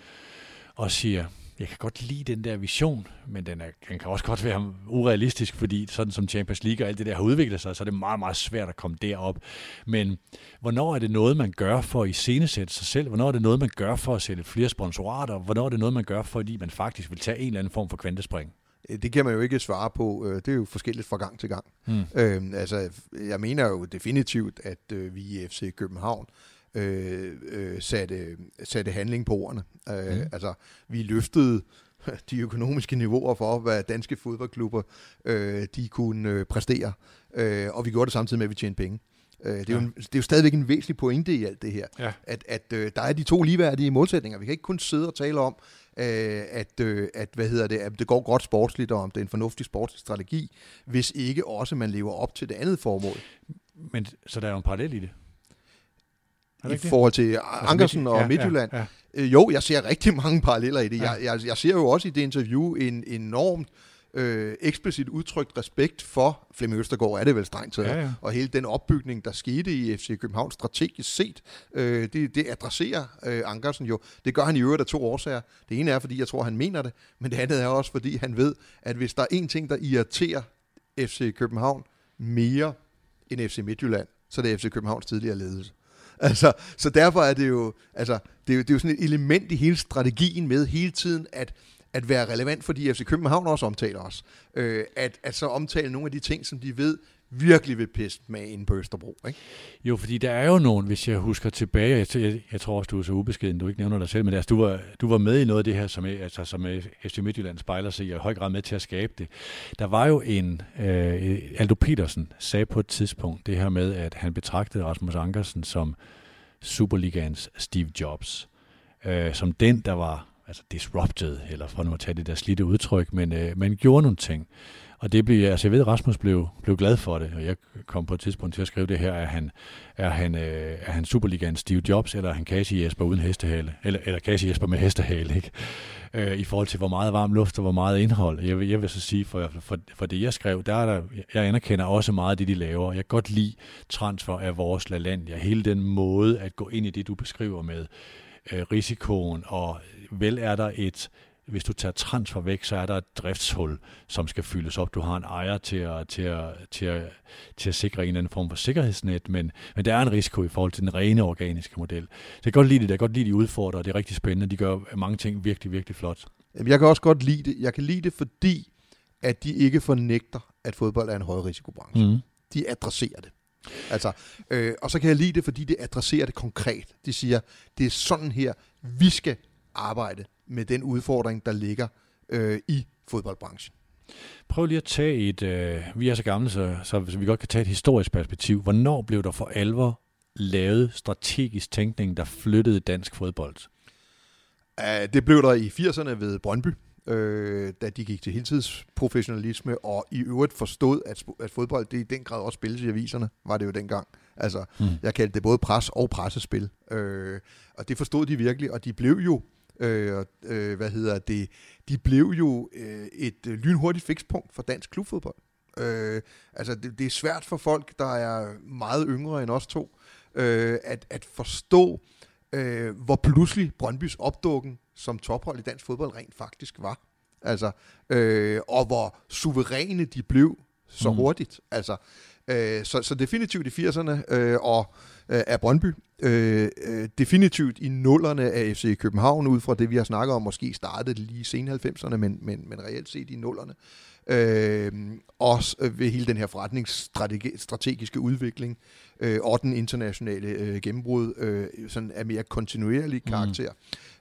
og siger, jeg kan godt lide den der vision, men den, er, den kan også godt være urealistisk, fordi sådan som Champions League og alt det der har udviklet sig, så er det meget, meget svært at komme derop. Men hvornår er det noget, man gør for at iscenesætte sig selv? Hvornår er det noget, man gør for at sætte flere sponsorater? Hvornår er det noget, man gør, fordi man faktisk vil tage en eller anden form for kvantespring? Øh, det kan man jo ikke svare på. Øh, det er jo forskelligt fra gang til gang. Hmm. Øhm, altså, jeg mener jo definitivt, at øh, vi i FC København øh, øh, satte, satte handling på ordene. Øh, mm. Altså, vi løftede de økonomiske niveauer for, hvad danske fodboldklubber øh, de kunne øh, præstere. Øh, og vi gjorde det samtidig med, at vi tjente penge. Øh, det, er ja. jo en, det er jo stadigvæk en væsentlig pointe i alt det her, ja. at, at øh, der er de to ligeværdige målsætninger. Vi kan ikke kun sidde og tale om, øh, at, øh, at, hvad hedder det, at det går godt sportsligt, og om det er en fornuftig sportsstrategi, hvis ikke også man lever op til det andet formål. Men så der er jo en parallel i det i forhold til altså Ankersen og ja, Midtjylland. Ja, ja. Øh, jo, jeg ser rigtig mange paralleller i det. Ja. Jeg, jeg, jeg ser jo også i det interview en enormt øh, eksplicit udtrykt respekt for Flemming Østergaard, er det vel strengt taget, ja, ja. og hele den opbygning, der skete i FC København strategisk set, øh, det, det adresserer øh, Ankersen jo. Det gør han i øvrigt af to årsager. Det ene er, fordi jeg tror, han mener det, men det andet er også, fordi han ved, at hvis der er en ting, der irriterer FC København mere end FC Midtjylland, så er det FC Københavns tidligere ledelse. Altså, så derfor er det jo, altså, det er jo, det er jo sådan et element i hele strategien med hele tiden at, at være relevant, fordi FC København også omtaler os. Øh, at, at så omtale nogle af de ting, som de ved virkelig vil pisse med ind på Østerbro. Ikke? Jo, fordi der er jo nogen, hvis jeg husker tilbage, jeg, jeg, jeg tror også, du er så ubeskeden, du ikke nævner dig selv, men altså, du, var, du var med i noget af det her, som, altså, som øh, FC Midtjylland spejler sig i, og i høj grad med til at skabe det. Der var jo en, øh, Aldo Petersen sagde på et tidspunkt det her med, at han betragtede Rasmus Ankersen som Superligans Steve Jobs, øh, som den, der var altså disrupted, eller for nu at tage det der slidte udtryk, men øh, man gjorde nogle ting. Og det blev, altså jeg ved, Rasmus blev, blev glad for det, og jeg kom på et tidspunkt til at skrive det her, er han, er han, øh, er han Superligaen Steve Jobs, eller er han Casey Jesper uden hestehale, eller, eller Casey Jesper med hestehale, ikke? Øh, i forhold til, hvor meget varm luft og hvor meget indhold. Jeg vil, jeg vil så sige, for, for, for det jeg skrev, der er der, jeg anerkender også meget af det, de laver. Jeg kan godt lide transfer af vores LaLandia, hele den måde at gå ind i det, du beskriver med øh, risikoen, og vel er der et, hvis du tager transfer væk, så er der et driftshul, som skal fyldes op. Du har en ejer til at, til at, til at, til at sikre en eller anden form for sikkerhedsnet, men, men der er en risiko i forhold til den rene organiske model. Så jeg kan godt lide det, jeg kan godt lide de udfordrer, det er rigtig spændende. De gør mange ting virkelig, virkelig flot. Jeg kan også godt lide det. Jeg kan lide det, fordi at de ikke fornægter, at fodbold er en højrisikobranche. Mm. De adresserer det. Altså, øh, og så kan jeg lide det, fordi det adresserer det konkret. De siger, det er sådan her, vi skal arbejde med den udfordring, der ligger øh, i fodboldbranchen. Prøv lige at tage et, øh, vi er så gamle, så, så vi godt kan tage et historisk perspektiv. Hvornår blev der for alvor lavet strategisk tænkning, der flyttede dansk fodbold? Det blev der i 80'erne ved Brøndby. øh, da de gik til heltidsprofessionalisme, og i øvrigt forstod, at, at fodbold det i den grad også spilles i aviserne, var det jo dengang. Altså, mm. jeg kaldte det både pres og pressespil. Øh, og det forstod de virkelig, og de blev jo øh, øh, hvad hedder det, de blev jo øh, et øh, lynhurtigt fikspunkt for dansk klubfodbold. Øh, altså, det, det er svært for folk, der er meget yngre end os to, øh, at, at forstå, øh, hvor pludselig Brøndbys opdukken som tophold i dansk fodbold rent faktisk var. Altså, øh, og hvor suveræne de blev så mm. hurtigt. Altså, øh, så, så definitivt i 80'erne, øh, og øh, er Brøndby. Øh, øh, definitivt i nullerne af FC København, ud fra det, vi har snakket om, måske startede lige sen 90'erne, men, men, men reelt set i nullerne. Øh, også ved hele den her forretningsstrategiske udvikling, øh, og den internationale øh, gennembrud, øh, sådan af mere kontinuerlig karakter.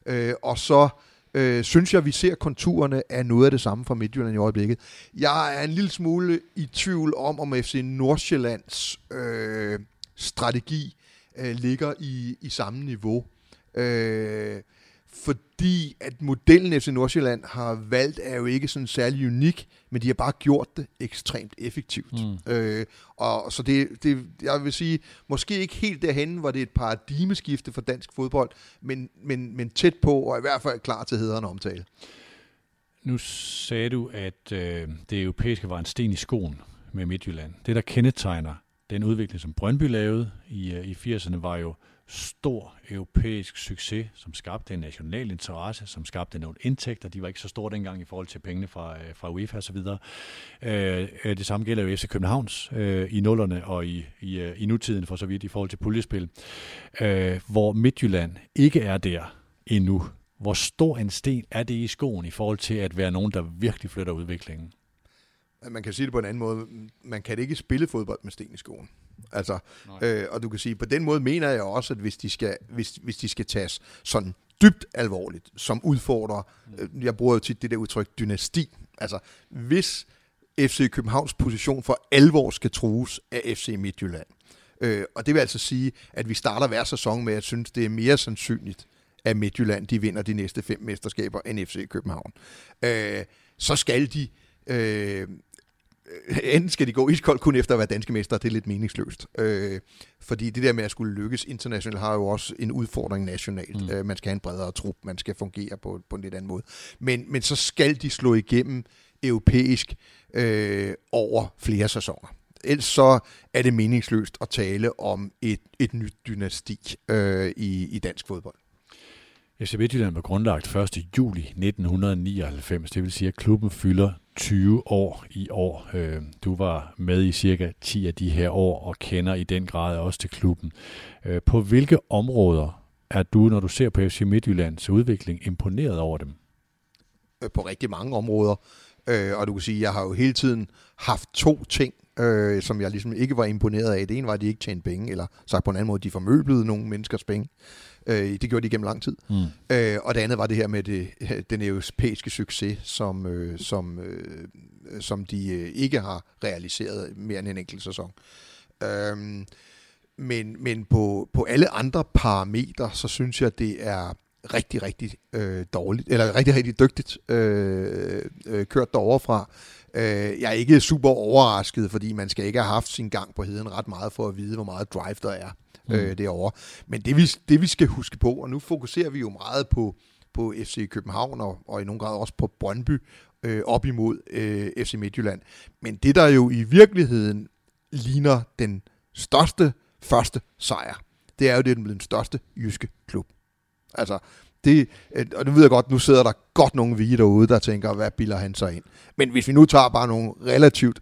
Mm. Øh, og så øh, øh, synes jeg, vi ser konturerne af noget af det samme fra Midtjylland i øjeblikket. Jeg er en lille smule i tvivl om, om FC Nordsjællands øh, strategi øh, ligger i, i samme niveau. Øh, fordi at modellen FC Nordsjælland har valgt er jo ikke sådan særlig unik, men de har bare gjort det ekstremt effektivt. Mm. Øh, og så det, det, jeg vil sige, måske ikke helt derhen, hvor det er et paradigmeskifte for dansk fodbold, men, men, men tæt på, og i hvert fald klar til hederen omtale. Nu sagde du, at øh, det europæiske var en sten i skoen med Midtjylland. Det, der kendetegner den udvikling, som Brøndby lavede i, øh, i 80'erne, var jo stor europæisk succes, som skabte en national interesse, som skabte nogle indtægter. De var ikke så store dengang i forhold til pengene fra, øh, fra UEFA osv. Øh, øh, det samme gælder jo FC Københavns øh, i nullerne og i, i, øh, i nutiden for så vidt i forhold til puljespil, øh, hvor Midtjylland ikke er der endnu. Hvor stor en sten er det i skoen i forhold til at være nogen, der virkelig flytter udviklingen? Man kan sige det på en anden måde, man kan ikke spille fodbold med sten i skoen. Altså, øh, og du kan sige, på den måde mener jeg også, at hvis de skal, hvis, hvis de skal tages sådan dybt alvorligt, som udfordrer, øh, jeg bruger jo tit det der udtryk, dynasti. Altså, hvis FC Københavns position for alvor skal trues af FC Midtjylland, øh, og det vil altså sige, at vi starter hver sæson med at synes, det er mere sandsynligt, at Midtjylland de vinder de næste fem mesterskaber end FC København. Øh, så skal de øh, Øh, enten skal de gå iskoldt kun efter at være danske mester, det er lidt meningsløst. Øh, fordi det der med at skulle lykkes internationalt har jo også en udfordring nationalt. Mm. Øh, man skal have en bredere trup, man skal fungere på, på en lidt anden måde. Men, men så skal de slå igennem europæisk øh, over flere sæsoner. Ellers så er det meningsløst at tale om et, et nyt dynasti øh, i, i dansk fodbold. FC Midtjylland blev grundlagt 1. juli 1999, det vil sige, at klubben fylder 20 år i år. Øh, du var med i cirka 10 af de her år og kender i den grad også til klubben. Øh, på hvilke områder er du, når du ser på FC Midtjyllands udvikling, imponeret over dem? Øh, på rigtig mange områder. Og du kan sige, at jeg har jo hele tiden haft to ting, øh, som jeg ligesom ikke var imponeret af. Det ene var, at de ikke tjente penge, eller sagt på en anden måde, de formøblede nogle menneskers penge. Øh, det gjorde de gennem lang tid. Mm. Øh, og det andet var det her med det, den europæiske succes, som, øh, som, øh, som de øh, ikke har realiseret mere end en enkelt sæson. Øh, men men på, på alle andre parametre, så synes jeg, det er rigtig, rigtig øh, dårligt, eller rigtig, rigtig dygtigt øh, øh, kørt derovre fra. Øh, jeg er ikke super overrasket, fordi man skal ikke have haft sin gang på heden ret meget for at vide, hvor meget drive der er mm. øh, derovre. Men det vi, det vi skal huske på, og nu fokuserer vi jo meget på, på FC København og, og i nogen grad også på Brøndby øh, op imod øh, FC Midtjylland. Men det der jo i virkeligheden ligner den største første sejr, det er jo det, den største jyske klub. Altså, det, øh, og nu ved jeg godt, nu sidder der godt nogle vige derude, der tænker, hvad bilder han sig ind? Men hvis vi nu tager bare nogle relativt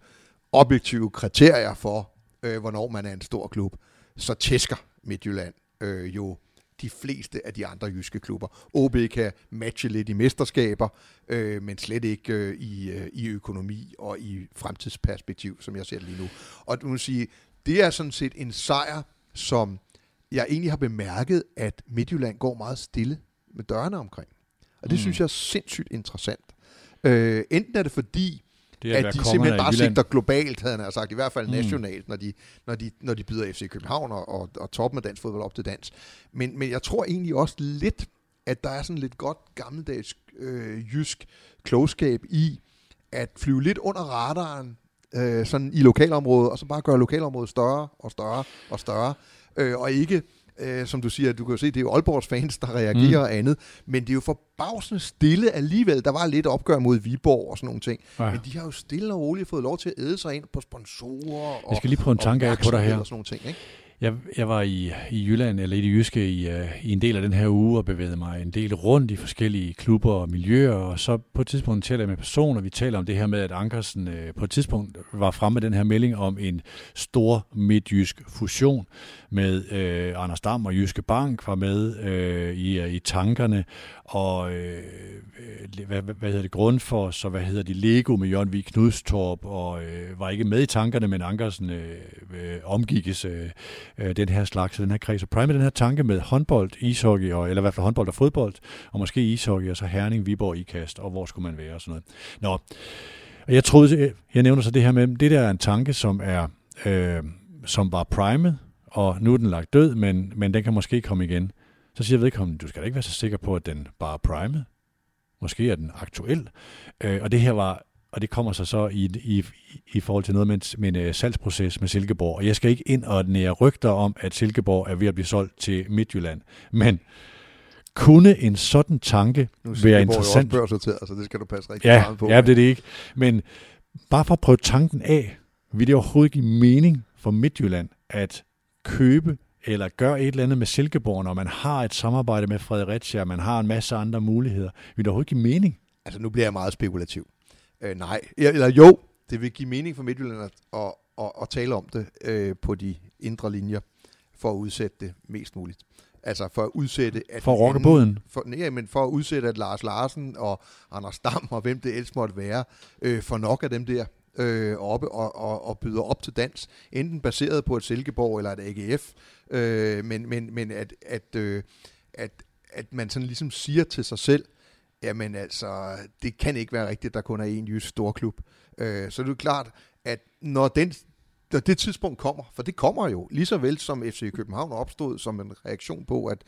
objektive kriterier for, øh, hvornår man er en stor klub, så tæsker Midtjylland øh, jo de fleste af de andre jyske klubber. OB kan matche lidt i mesterskaber, øh, men slet ikke øh, i, øh, i økonomi og i fremtidsperspektiv, som jeg ser det lige nu. Og du må sige, det er sådan set en sejr, som jeg egentlig har bemærket, at Midtjylland går meget stille med dørene omkring. Og det mm. synes jeg er sindssygt interessant. Øh, enten er det fordi, det at, at de simpelthen bare sigter globalt, havde han sagt, i hvert fald mm. nationalt, når de, når de, når de byder FC København og, og, og toppen af dansk fodbold op til dans. Men, men jeg tror egentlig også lidt, at der er sådan lidt godt gammeldags øh, jysk klogskab i at flyve lidt under radaren øh, sådan i lokalområdet, og så bare gøre lokalområdet større og større og større, øh, og ikke øh, som du siger, du kan jo se, det er jo Aalborgs fans, der reagerer mm. og andet, men det er jo forbavsende stille alligevel. Der var lidt opgør mod Viborg og sådan nogle ting, ja. men de har jo stille og roligt fået lov til at æde sig ind på sponsorer og Jeg skal lige prøve en tanke af på dig her. Og sådan nogle ting, ikke? Jeg, jeg var i, i Jylland, eller i det jyske, i, uh, i en del af den her uge, og bevægede mig en del rundt i forskellige klubber og miljøer, og så på et tidspunkt taler jeg med personer, vi taler om det her med, at Ankersen uh, på et tidspunkt var fremme med den her melding om en stor midtjysk fusion med øh, Anders Dam og Jyske Bank var med øh, i, i tankerne, og øh, øh hvad, hvad hedder det, Grundfos, og hvad hedder de, Lego med Jørgen V. Knudstorp, og øh, var ikke med i tankerne, men Ankersen øh, øh, omgikkes uh, øh, den her slags, den her kreds. Og Prime den her tanke med håndbold, ishockey, og, eller i hvert fald håndbold og fodbold, og måske ishockey, og så Herning, Viborg, Ikast, og hvor skulle man være og sådan noget. Nå, og jeg troede, jeg nævner så det her med, det der er en tanke, som er, øh, som var primet, og nu er den lagt død, men, men den kan måske komme igen. Så siger vedkommende, du skal da ikke være så sikker på, at den bare er primet. Måske er den aktuel. Øh, og det her var og det kommer så så i, i, i forhold til noget med, en uh, salgsproces med Silkeborg. Og jeg skal ikke ind og nære rygter om, at Silkeborg er ved at blive solgt til Midtjylland. Men kunne en sådan tanke nu være interessant? Nu er så det skal du passe rigtig ja, meget på. Ja, det er det ikke. Men bare for at prøve tanken af, vil det overhovedet give mening for Midtjylland at købe eller gøre et eller andet med Silkeborg, når man har et samarbejde med Fredericia, man har en masse andre muligheder. Vil det overhovedet give mening? Altså nu bliver jeg meget spekulativ. Øh, nej, eller jo, det vil give mening for Midtjylland at, at, at, at tale om det øh, på de indre linjer, for at udsætte det mest muligt. Altså for at udsætte... At for at rokke båden? For, nej, men for at udsætte, at Lars Larsen og Anders Dam og hvem det ellers måtte være, øh, for nok af dem der øh, oppe og, og, og byder op til dans, enten baseret på et Silkeborg eller et AGF, øh, men, men, men at, at, øh, at, at man sådan ligesom siger til sig selv, jamen altså, det kan ikke være rigtigt, at der kun er en jysk storklub. Øh, så det er klart, at når, den, når det tidspunkt kommer, for det kommer jo, lige så vel som FC København opstod som en reaktion på, at,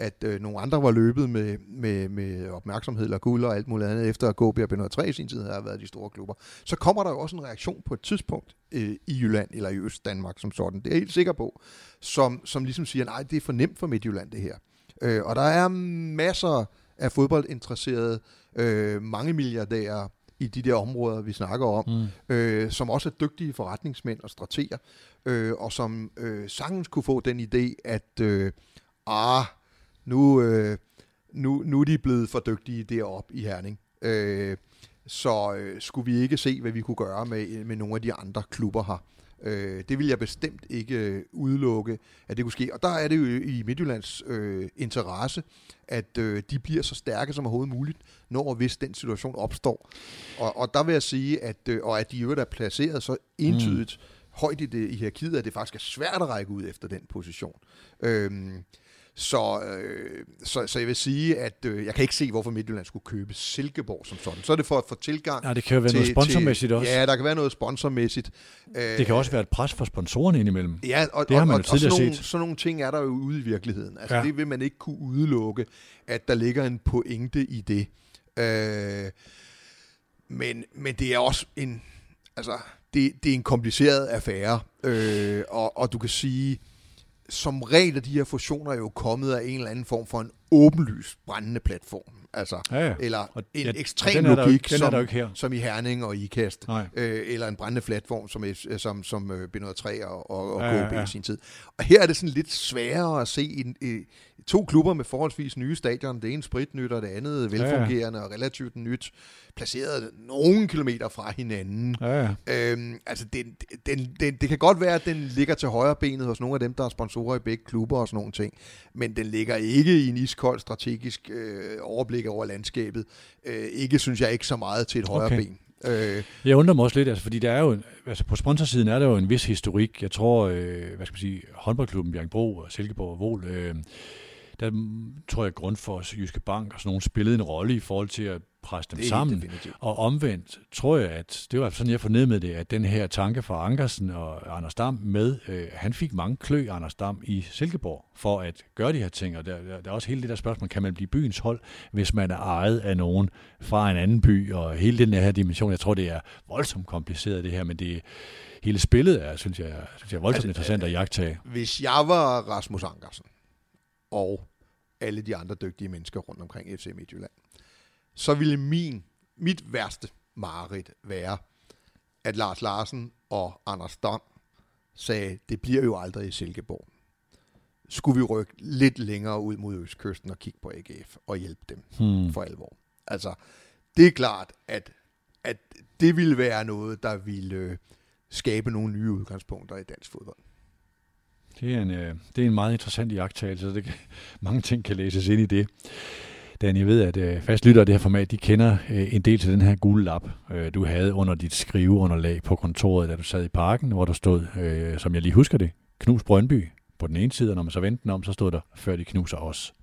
at øh, nogle andre var løbet med, med, med opmærksomhed eller guld og alt muligt andet, efter at KB og 3 i sin tid havde været de store klubber, så kommer der jo også en reaktion på et tidspunkt øh, i Jylland eller i Øst Danmark som sådan. Det er jeg helt sikker på, som, som ligesom siger, nej, det er for nemt for Midtjylland det her. Øh, og der er masser af fodboldinteresserede øh, mange milliardærer i de der områder, vi snakker om, mm. øh, som også er dygtige forretningsmænd og strateger, øh, og som øh, sagtens kunne få den idé, at øh, ah, nu, øh, nu, nu er de blevet for dygtige deroppe i Herning. Øh, så øh, skulle vi ikke se, hvad vi kunne gøre med, med nogle af de andre klubber her. Øh, det vil jeg bestemt ikke øh, udelukke, at det kunne ske. Og der er det jo i Midtjyllands øh, interesse, at øh, de bliver så stærke som overhovedet muligt, når og hvis den situation opstår. Og, og der vil jeg sige, at, øh, og at de jo er placeret så entydigt mm. højt i, det, i hierarkiet, at det faktisk er svært at række ud efter den position. Øh, så, øh, så, så jeg vil sige, at øh, jeg kan ikke se, hvorfor Midtjylland skulle købe Silkeborg som sådan. Så er det for at få tilgang Ja, det kan jo være til, noget sponsormæssigt til, også. Ja, der kan være noget sponsormæssigt. Det kan også være et pres for sponsorerne indimellem. Ja, og, det har man og, jo tidligere og sådan, set. Nogle, sådan nogle ting er der jo ude i virkeligheden. Altså ja. det vil man ikke kunne udelukke, at der ligger en pointe i det. Øh, men, men det er også en... Altså, det, det er en kompliceret affære, øh, og, og du kan sige, som regel er de her fusioner jo kommet af en eller anden form for en åbenlys brændende platform. Altså, ja, ja. Eller og, en ja, ekstrem logik, den som, ikke her. som i Herning og Ikast. Nej. Øh, eller en brændende platform, som, som, som øh, B103 og, og, og Ja, ja, KB ja. i sin tid. Og her er det sådan lidt sværere at se en, en, to klubber med forholdsvis nye stadion. Det ene spritnyt, og det andet velfungerende og relativt nyt, placeret nogle kilometer fra hinanden. Ja, ja. Øhm, altså, den, den, den, det kan godt være, at den ligger til højre benet hos nogle af dem, der er sponsorer i begge klubber og sådan nogle ting, men den ligger ikke i en iskold strategisk øh, overblik over landskabet. Øh, ikke, synes jeg, ikke så meget til et højre Okay. ben. Øh, Jeg undrer mig også lidt, altså, fordi der er jo, en- altså på sponsorsiden er der jo en vis historik. Jeg tror, øh, hvad skal man sige, håndboldklubben Bjergbro og Silkeborg og Vol, øh, der tror jeg, Grundfos, Jyske Bank og sådan nogle spillede en rolle i forhold til at presse dem Det sammen. definitivt. Og omvendt tror jeg, at det var sådan, jeg fornemmede det, at den her tanke fra Ankersen og Anders Dam med, øh, han fik mange klø, Anders Dam, i Silkeborg, for at gøre de her ting. Og der, der, der er også hele det der spørgsmål, kan man blive byens hold, hvis man er ejet af nogen fra en anden by, og hele den her dimension, jeg tror, det er voldsomt kompliceret det her, men det hele spillet er, synes jeg, synes jeg er voldsomt Altså, interessant at jagtage. Hvis jeg var Rasmus Ankersen, og alle de andre dygtige mennesker rundt omkring FC Midtjylland, så ville min, mit værste mareridt være, at Lars Larsen og Anders Dam sagde, det bliver jo aldrig i Silkeborg. Skulle vi rykke lidt længere ud mod Østkysten og kigge på AGF og hjælpe dem Hmm. for alvor. Altså, det er klart, at, at det ville være noget, der ville øh, skabe nogle nye udgangspunkter i dansk fodbold. Det er en, øh, det er en meget interessant jagttagelse, så det kan, mange ting kan læses ind i det. Dan, jeg ved, at øh, fastlyttere af det her format, de kender øh, en del til den her gule lap, øh, du havde under dit skriveunderlag på kontoret, da du sad i parken, hvor der stod, øh, som jeg lige husker det, Knus Brøndby på den ene side, og når man så vendte den om, så stod der, før de knuser os.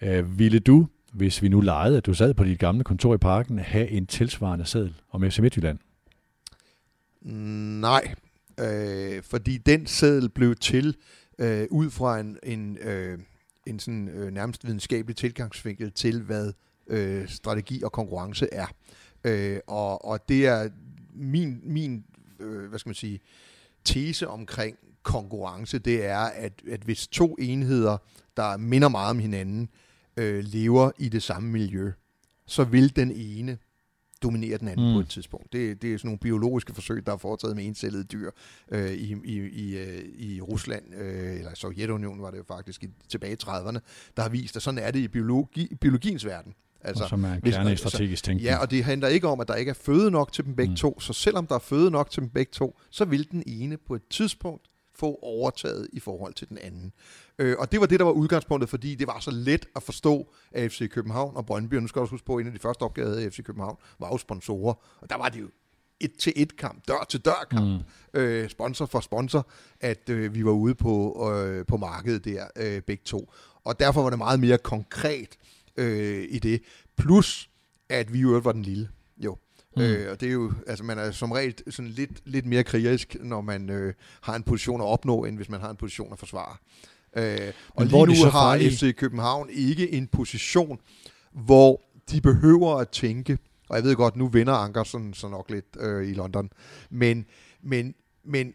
Øh, ville du, hvis vi nu legede, at du sad på dit gamle kontor i parken, have en tilsvarende seddel om FC Midtjylland? Nej, øh, fordi den seddel blev til øh, ud fra en, en, øh, en sådan, øh, nærmest videnskabelig tilgangsvinkel til, hvad øh, strategi og konkurrence er. Øh, og, og det er min, min øh, hvad skal man sige, tese omkring konkurrence, det er, at, at hvis to enheder, der minder meget om hinanden, øh, lever i det samme miljø, så vil den ene dominere den anden Mm. på et tidspunkt. Det, det er sådan nogle biologiske forsøg, der er foretaget med encellede dyr øh, i, i, i, øh, i Rusland, øh, eller Sovjetunionen var det jo faktisk i, tilbage i 30'erne, der har vist, at sådan er det i biologi, biologiens verden. Altså, som er kerne i strategisk tænkning. Ja, og det handler ikke om, at der ikke er føde nok til dem begge mm. to, så selvom der er føde nok til dem begge to, så vil den ene på et tidspunkt få overtaget i forhold til den anden. Øh, og det var det, der var udgangspunktet, fordi det var så let at forstå af FC København og Brøndby. Og nu skal jeg også huske på, at en af de første opgaver havde i FC København var jo sponsorer. Og der var det jo et til et kamp, dør til dør kamp, mm. øh, sponsor for sponsor, at øh, vi var ude på, øh, på markedet der, øh, begge to. Og derfor var det meget mere konkret øh, i det. Plus, at vi jo var den lille. Mm. Øh, og det er jo, altså man er som regel sådan lidt, lidt mere krigerisk, når man øh, har en position at opnå, end hvis man har en position at forsvare. Øh, og hvor er lige nu har farlige? FC København ikke en position, hvor de behøver at tænke, og jeg ved godt, nu vinder Ankersen så nok lidt øh, i London, men, men, men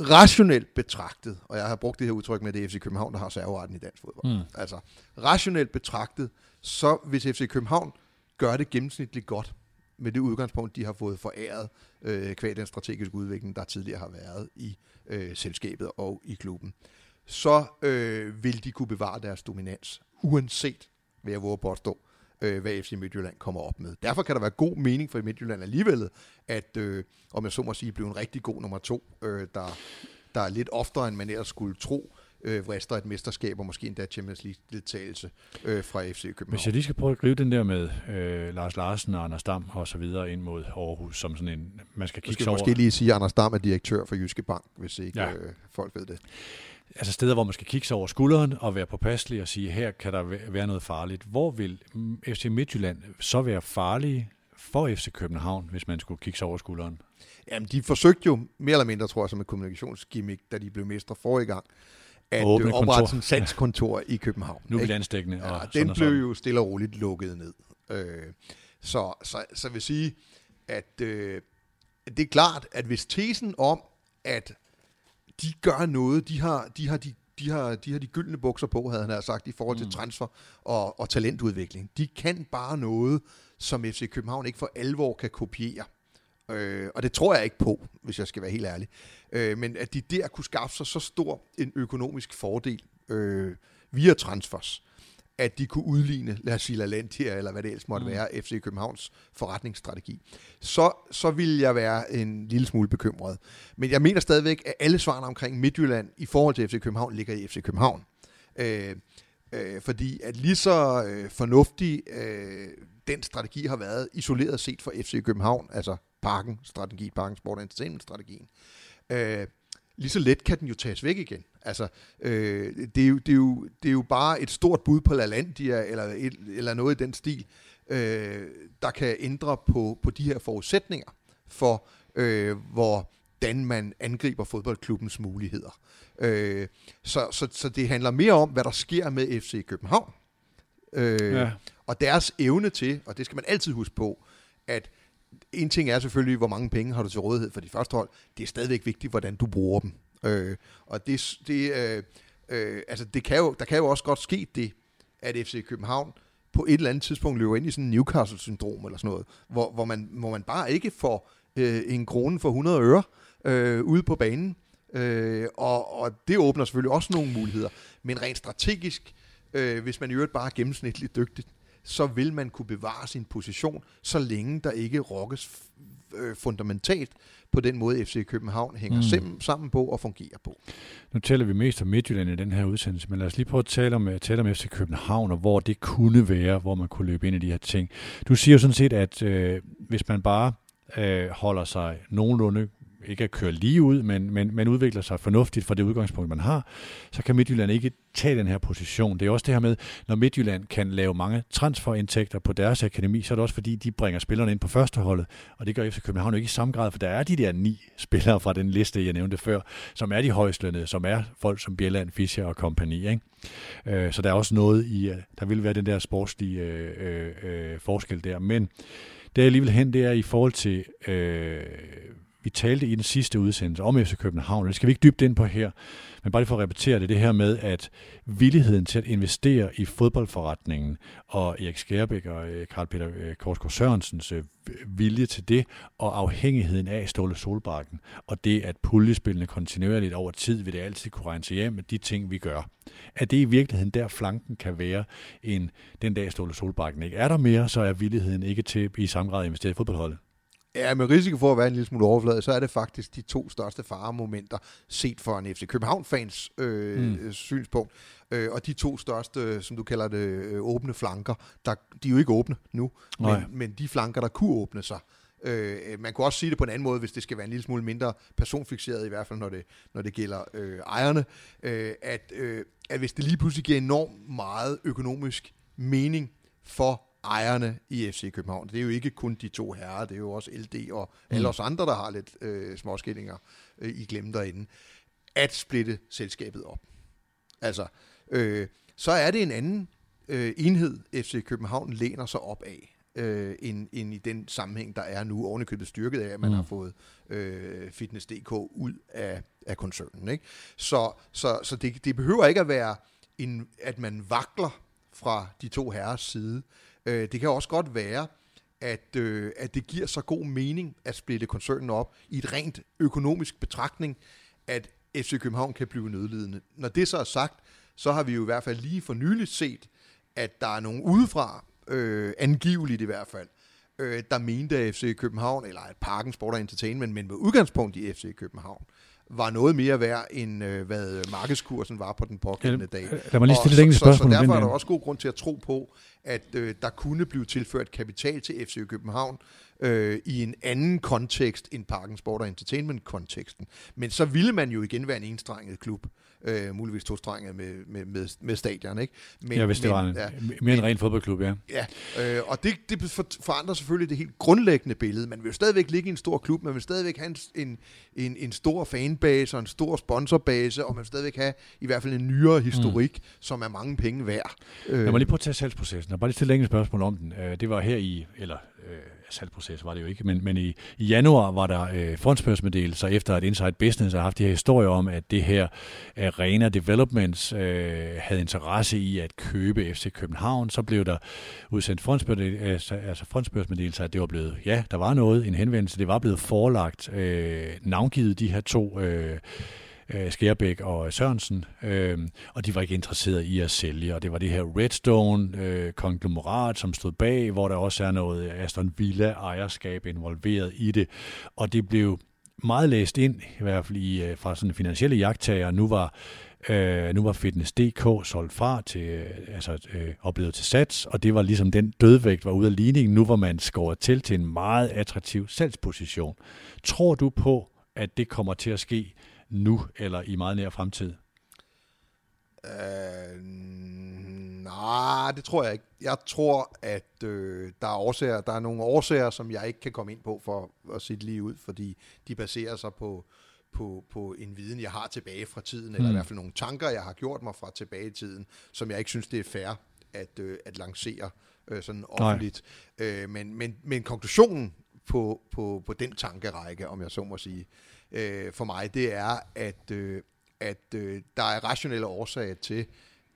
rationelt betragtet, og jeg har brugt det her udtryk med, det FC København, der har serveretten i dansk fodbold. Mm. Altså, rationelt betragtet, så hvis FC København gør det gennemsnitligt godt, med det udgangspunkt, de har fået foræret øh, kvad den strategiske udvikling, der tidligere har været i øh, selskabet og i klubben, så øh, vil de kunne bevare deres dominans, uanset, hvad jeg våger påstå, øh, hvad FC Midtjylland kommer op med. Derfor kan der være god mening for Midtjylland alligevel, at, øh, om jeg så må sige, blive en rigtig god nummer to, øh, der, der er lidt oftere, end man ellers skulle tro, øh, vrister et mesterskab og måske endda Champions League-deltagelse øh, fra FC København. Hvis jeg lige skal prøve at gribe den der med øh, Lars Larsen og Anders Dam og så videre ind mod Aarhus, som sådan en, man skal kigge skal sig vi over. måske lige sige, at Anders Dam er direktør for Jyske Bank, hvis ikke Ja. øh, folk ved det. Altså steder, hvor man skal kigge sig over skulderen og være påpasselig og sige, her kan der væ- være noget farligt. Hvor vil mm, FC Midtjylland så være farlige for FC København, hvis man skulle kigge sig over skulderen? Jamen, de forsøgte jo mere eller mindre, tror jeg, som et kommunikationsgimmick, da de blev mestre forrige gang, at Åbne oprette sådan salgskontor i København. Nu er ikke? landstækkende. Ja, og den sådan og blev jo stille og roligt lukket ned. Øh, så, så, så vil sige, at øh, det er klart, at hvis tesen om, at de gør noget, de har de, har de, de har, de har de gyldne bukser på, havde han nær sagt, i forhold til Mm. transfer og, og talentudvikling. De kan bare noget, som FC København ikke for alvor kan kopiere. Øh, og det tror jeg ikke på, hvis jeg skal være helt ærlig. Øh, men at de der kunne skaffe sig så stor en økonomisk fordel øh, via transfers, at de kunne udligne, lad os sige Lalantia, eller hvad det ellers måtte mm. være, FC Københavns forretningsstrategi, så, så ville jeg være en lille smule bekymret. Men jeg mener stadigvæk, at alle svarene omkring Midtjylland i forhold til FC København ligger i FC København. Øh, øh, fordi at lige så øh, fornuftig øh, den strategi har været isoleret set for FC København, altså parken strategi, parken sport entertainment strategien, øh, lige så let kan den jo tages væk igen. Altså, øh, det, er jo, det, er jo, det er jo bare et stort bud på LaLandia, eller, et, eller noget i den stil, øh, der kan ændre på, på de her forudsætninger for, øh, hvordan man angriber fodboldklubbens muligheder. Øh, så, så, så det handler mere om, hvad der sker med FC København. Øh, ja. Og deres evne til, og det skal man altid huske på, at en ting er selvfølgelig, hvor mange penge har du til rådighed for de første hold. Det er stadigvæk vigtigt, hvordan du bruger dem. Øh, og det, det, øh, øh, altså det kan jo, der kan jo også godt ske det, at FC København på et eller andet tidspunkt løber ind i sådan en Newcastle-syndrom eller sådan noget, hvor, hvor, man, hvor man bare ikke får øh, en krone for 100 øre øh, ude på banen. Øh, og, og det åbner selvfølgelig også nogle muligheder. Men rent strategisk, øh, hvis man i øvrigt bare er gennemsnitligt dygtig, så vil man kunne bevare sin position, så længe der ikke rokkes øh, fundamentalt på den måde, FC København hænger mm. sammen på og fungerer på. Nu taler vi mest om Midtjylland i den her udsendelse, men lad os lige prøve at tale om, tale om FC København, og hvor det kunne være, hvor man kunne løbe ind i de her ting. Du siger jo sådan set, at øh, hvis man bare øh, holder sig nogenlunde ikke at køre lige ud, men, men, men udvikler sig fornuftigt fra det udgangspunkt, man har, så kan Midtjylland ikke tage den her position. Det er også det her med, når Midtjylland kan lave mange transferindtægter på deres akademi, så er det også fordi, de bringer spillerne ind på førsteholdet, og det gør FC København ikke i samme grad, for der er de der ni spillere fra den liste, jeg nævnte før, som er de højstlønnede, som er folk som Bjelland, Fischer og kompagni. Ikke? Øh, så der er også noget i, øh, der vil være den der sportslige øh, øh, øh forskel der, men det er alligevel hen, det er i forhold til øh, vi talte i den sidste udsendelse om FC København, og det skal vi ikke dybt ind på her, men bare lige for at repetere det, det her med, at villigheden til at investere i fodboldforretningen, og Erik Skærbæk og øh, Karl Peter øh, Korsgaard Sørensens øh, vilje til det, og afhængigheden af Ståle Solbakken, og det, at puljespillene kontinuerligt over tid vil det altid kunne regne sig hjem med de ting, vi gør. At det i virkeligheden der flanken kan være en den dag Ståle Solbakken ikke er der mere, så er villigheden ikke til i samme grad at investere i fodboldholdet. Ja, med risiko for at være en lille smule overfladet, så er det faktisk de to største faremomenter set for en FC København-fans øh, mm. synspunkt. Øh, og de to største, som du kalder det, øh, åbne flanker, der, de er jo ikke åbne nu, men, men de flanker, der kunne åbne sig, Øh, man kunne også sige det på en anden måde, hvis det skal være en lille smule mindre personfixeret, i hvert fald når det, når det gælder øh, ejerne, øh, at, øh, at hvis det lige pludselig giver enormt meget økonomisk mening for ejerne i FC København. Det er jo ikke kun de to herrer, det er jo også LD og mm. alle os andre, der har lidt øh, småskillinger øh, i glemme derinde, at splitte selskabet op. Altså, øh, så er det en anden øh, enhed, FC København læner sig op af, øh, end, end i den sammenhæng, der er nu ovenikøbet styrket af, at man mm. har fået øh, Fitness.dk ud af, af koncernen. Ikke? Så, så, så det, det behøver ikke at være, en, at man vakler fra de to herres side. Øh, det kan også godt være, at, øh, at det giver så god mening at splitte koncernen op i et rent økonomisk betragtning, at FC København kan blive nødlidende. Når det så er sagt, så har vi jo i hvert fald lige for nyligt set, at der er nogen udefra, øh, angiveligt i hvert fald, øh, der mente, at FC København, eller at Parken Sport og Entertainment, men med udgangspunkt i FC København, var noget mere værd, end øh, hvad markedskursen var på den pågældende dag. Lad mig lige stille et enkelt spørgsmål. Så, så derfor er der også god grund til at tro på, at øh, der kunne blive tilført kapital til FC København øh, i en anden kontekst end Parken Sport og Entertainment-konteksten. Men så ville man jo igen være en enstrenget klub øh, muligvis tostrenget med, med, med, med stadion. Ikke? Men, ja, hvis det men, var en, ja, mere en ren fodboldklub, ja. Ja, øh, og det, det forandrer selvfølgelig det helt grundlæggende billede. Man vil jo stadigvæk ligge i en stor klub, man vil stadigvæk have en, en, en stor fanbase og en stor sponsorbase, og man vil stadigvæk have i hvert fald en nyere historik, mm. som er mange penge værd. Jeg må lige prøve at tage salgsprocessen, og bare lige stille et spørgsmål om den. Øh, det var her i, eller øh, salgsproces var det jo ikke, men, men i, i januar var der øh, fondsbørsmeddelelser efter at Inside Business har haft de her historier om, at det her øh, Arena Developments øh, havde interesse i at købe FC København. Så blev der udsendt fondsbørsmeddelelser, øh, altså fondsbørsmeddelelser, at det var blevet, ja, der var noget, en henvendelse, det var blevet forelagt, øh, navngivet de her to øh, øh, Skærbæk og øh, Sørensen, øh, og de var ikke interesseret i at sælge, og det var det her Redstone øh, konglomerat, som stod bag, hvor der også er noget øh, Aston Villa ejerskab involveret i det, og det blev meget læst ind, i hvert fald i, øh, fra sådan finansielle jagttager. Nu var, øh, nu var Fitness.dk solgt fra til, øh, altså øh, oplevet til sats, og det var ligesom den dødvægt var ude af ligningen. Nu var man skåret til til en meget attraktiv salgsposition. Tror du på, at det kommer til at ske nu eller i meget nær fremtid? Øh, nej, det tror jeg ikke. Jeg tror, at øh, der er årsager, der er nogle årsager, som jeg ikke kan komme ind på for at sige lige ud, fordi de baserer sig på, på, på en viden, jeg har tilbage fra tiden, mm. eller i hvert fald nogle tanker, jeg har gjort mig fra tilbage i tiden, som jeg ikke synes, det er fair at, øh, at lancere øh, sådan offentligt. Øh, men, men, men konklusionen på, på, på den tankerække, om jeg så må sige, øh, for mig, det er, at, øh, at øh, der er rationelle årsager til,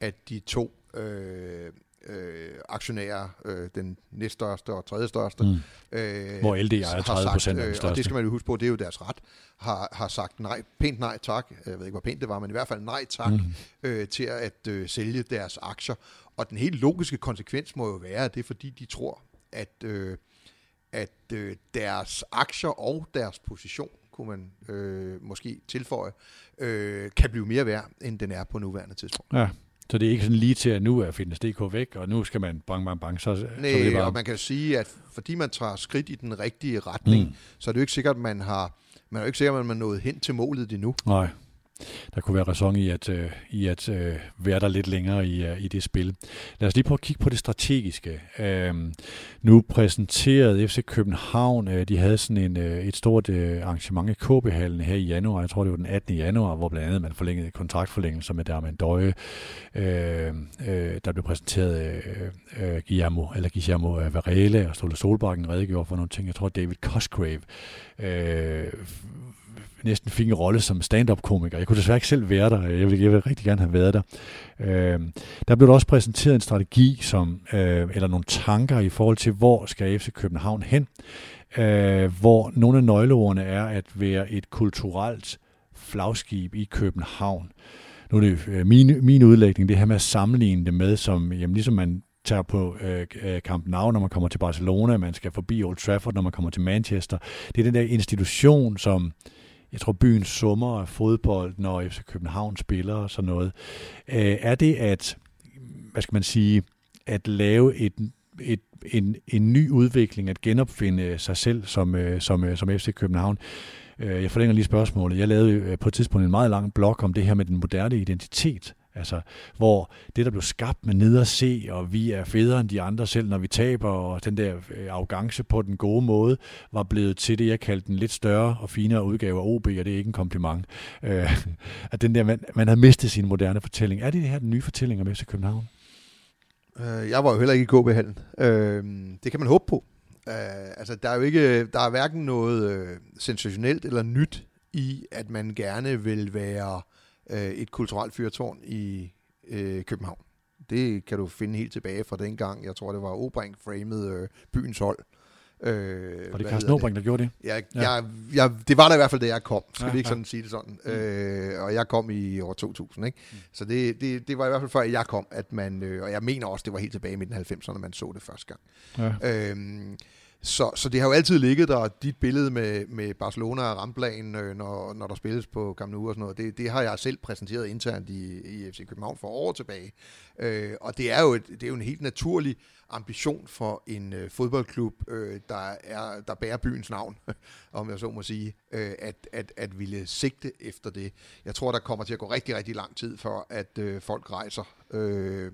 at de to øh, øh, aktionærer, øh, den næststørste og tredje største. Mm. Øh, Hvor LD er 30 procent af den største. Øh, og det skal man jo huske på, det er jo deres ret, har, har sagt nej, pænt nej tak, jeg ved ikke, hvor pænt det var, men i hvert fald nej tak, mm. øh, til at øh, sælge deres aktier. Og den helt logiske konsekvens må jo være, at det er fordi, de tror, at, øh, at øh, deres aktier og deres position kunne man øh, måske tilføje, øh, kan blive mere værd, end den er på nuværende tidspunkt. Ja. Så det er ikke sådan lige til, at nu er Fitness.dk væk, og nu skal man bang, bang, bang. Så, Nej, så det bare... og man kan sige, at fordi man tager skridt i den rigtige retning, mm. så er det jo ikke sikkert, at man har man er jo ikke sikker, at man er nået hen til målet endnu. Nej der kunne være ræson i at, øh, i at øh, være der lidt længere i, øh, i det spil. Lad os lige prøve at kigge på det strategiske. Øh, nu præsenterede FC København, øh, de havde sådan en, øh, et stort øh, arrangement i KB-hallen her i januar, jeg tror det var den 18. januar, hvor blandt andet man forlængede kontraktforlængelser med Derman Døje. Øh, øh, der blev præsenteret øh, øh, Guillermo, eller Guillermo øh, Varela og Ståle Solbakken redegjorde for nogle ting. Jeg tror David Cosgrave øh, næsten fik en rolle som stand-up-komiker. Jeg kunne desværre ikke selv være der. Jeg ville, jeg ville rigtig gerne have været der. Øh, der blev der også præsenteret en strategi, som, øh, eller nogle tanker i forhold til, hvor skal FC København hen. Øh, hvor nogle af nøgleordene er at være et kulturelt flagskib i København. Nu er det øh, min, min udlægning, det her med at sammenligne det med, som jamen, ligesom man tager på øh, øh, Camp Nou, når man kommer til Barcelona, man skal forbi Old Trafford, når man kommer til Manchester. Det er den der institution, som øh, jeg tror, byen summer af fodbold, når FC København spiller og sådan noget. Øh, er det at, hvad skal man sige, at lave et, et, en, en ny udvikling, at genopfinde sig selv som, øh, som, øh, som FC København? Øh, jeg forlænger lige spørgsmålet. Jeg lavede på et tidspunkt en meget lang blog om det her med den moderne identitet. Altså, hvor det, der blev skabt med ned og se, og vi er federe end de andre selv, når vi taber, og den der øh, arrogance på den gode måde, var blevet til det, jeg kaldte en lidt større og finere udgave af OB, og det er ikke en kompliment. Øh, at den der, man, man havde mistet sin moderne fortælling. Er det det her den nye fortælling om FC København? Øh, jeg var jo heller ikke i KB-hallen. Øh, det kan man håbe på. Øh, altså, der er jo ikke, der er hverken noget øh, sensationelt eller nyt i, at man gerne vil være øh, et kulturelt fyrtårn i øh, København. Det kan du finde helt tilbage fra den gang. Jeg tror, det var Obrink framed øh, byens hold. Øh, var det Carsten Obrink, der gjorde det? Ja, ja. Jeg, jeg, det var der i hvert fald, da jeg kom. Skal ja, vi ikke sådan ja. sige det sådan? Mm. Øh, og jeg kom i år 2000, ikke? Mm. Så det, det, det var i hvert fald før jeg kom, at man, øh, og jeg mener også, det var helt tilbage i midten af 90'erne, man så det første gang. Ja. Øh, så, så det har jo altid ligget der, dit billede med, med Barcelona og Ramplan, øh, når, når der spilles på Camp Nou og sådan noget, det, det har jeg selv præsenteret internt i, i FC København for år tilbage. Øh, og det er, jo et, det er jo en helt naturlig ambition for en øh, fodboldklub, øh, der, er, der bærer byens navn, om jeg så må sige, øh, at, at, at ville sigte efter det. Jeg tror, der kommer til at gå rigtig, rigtig lang tid for, at øh, folk rejser øh,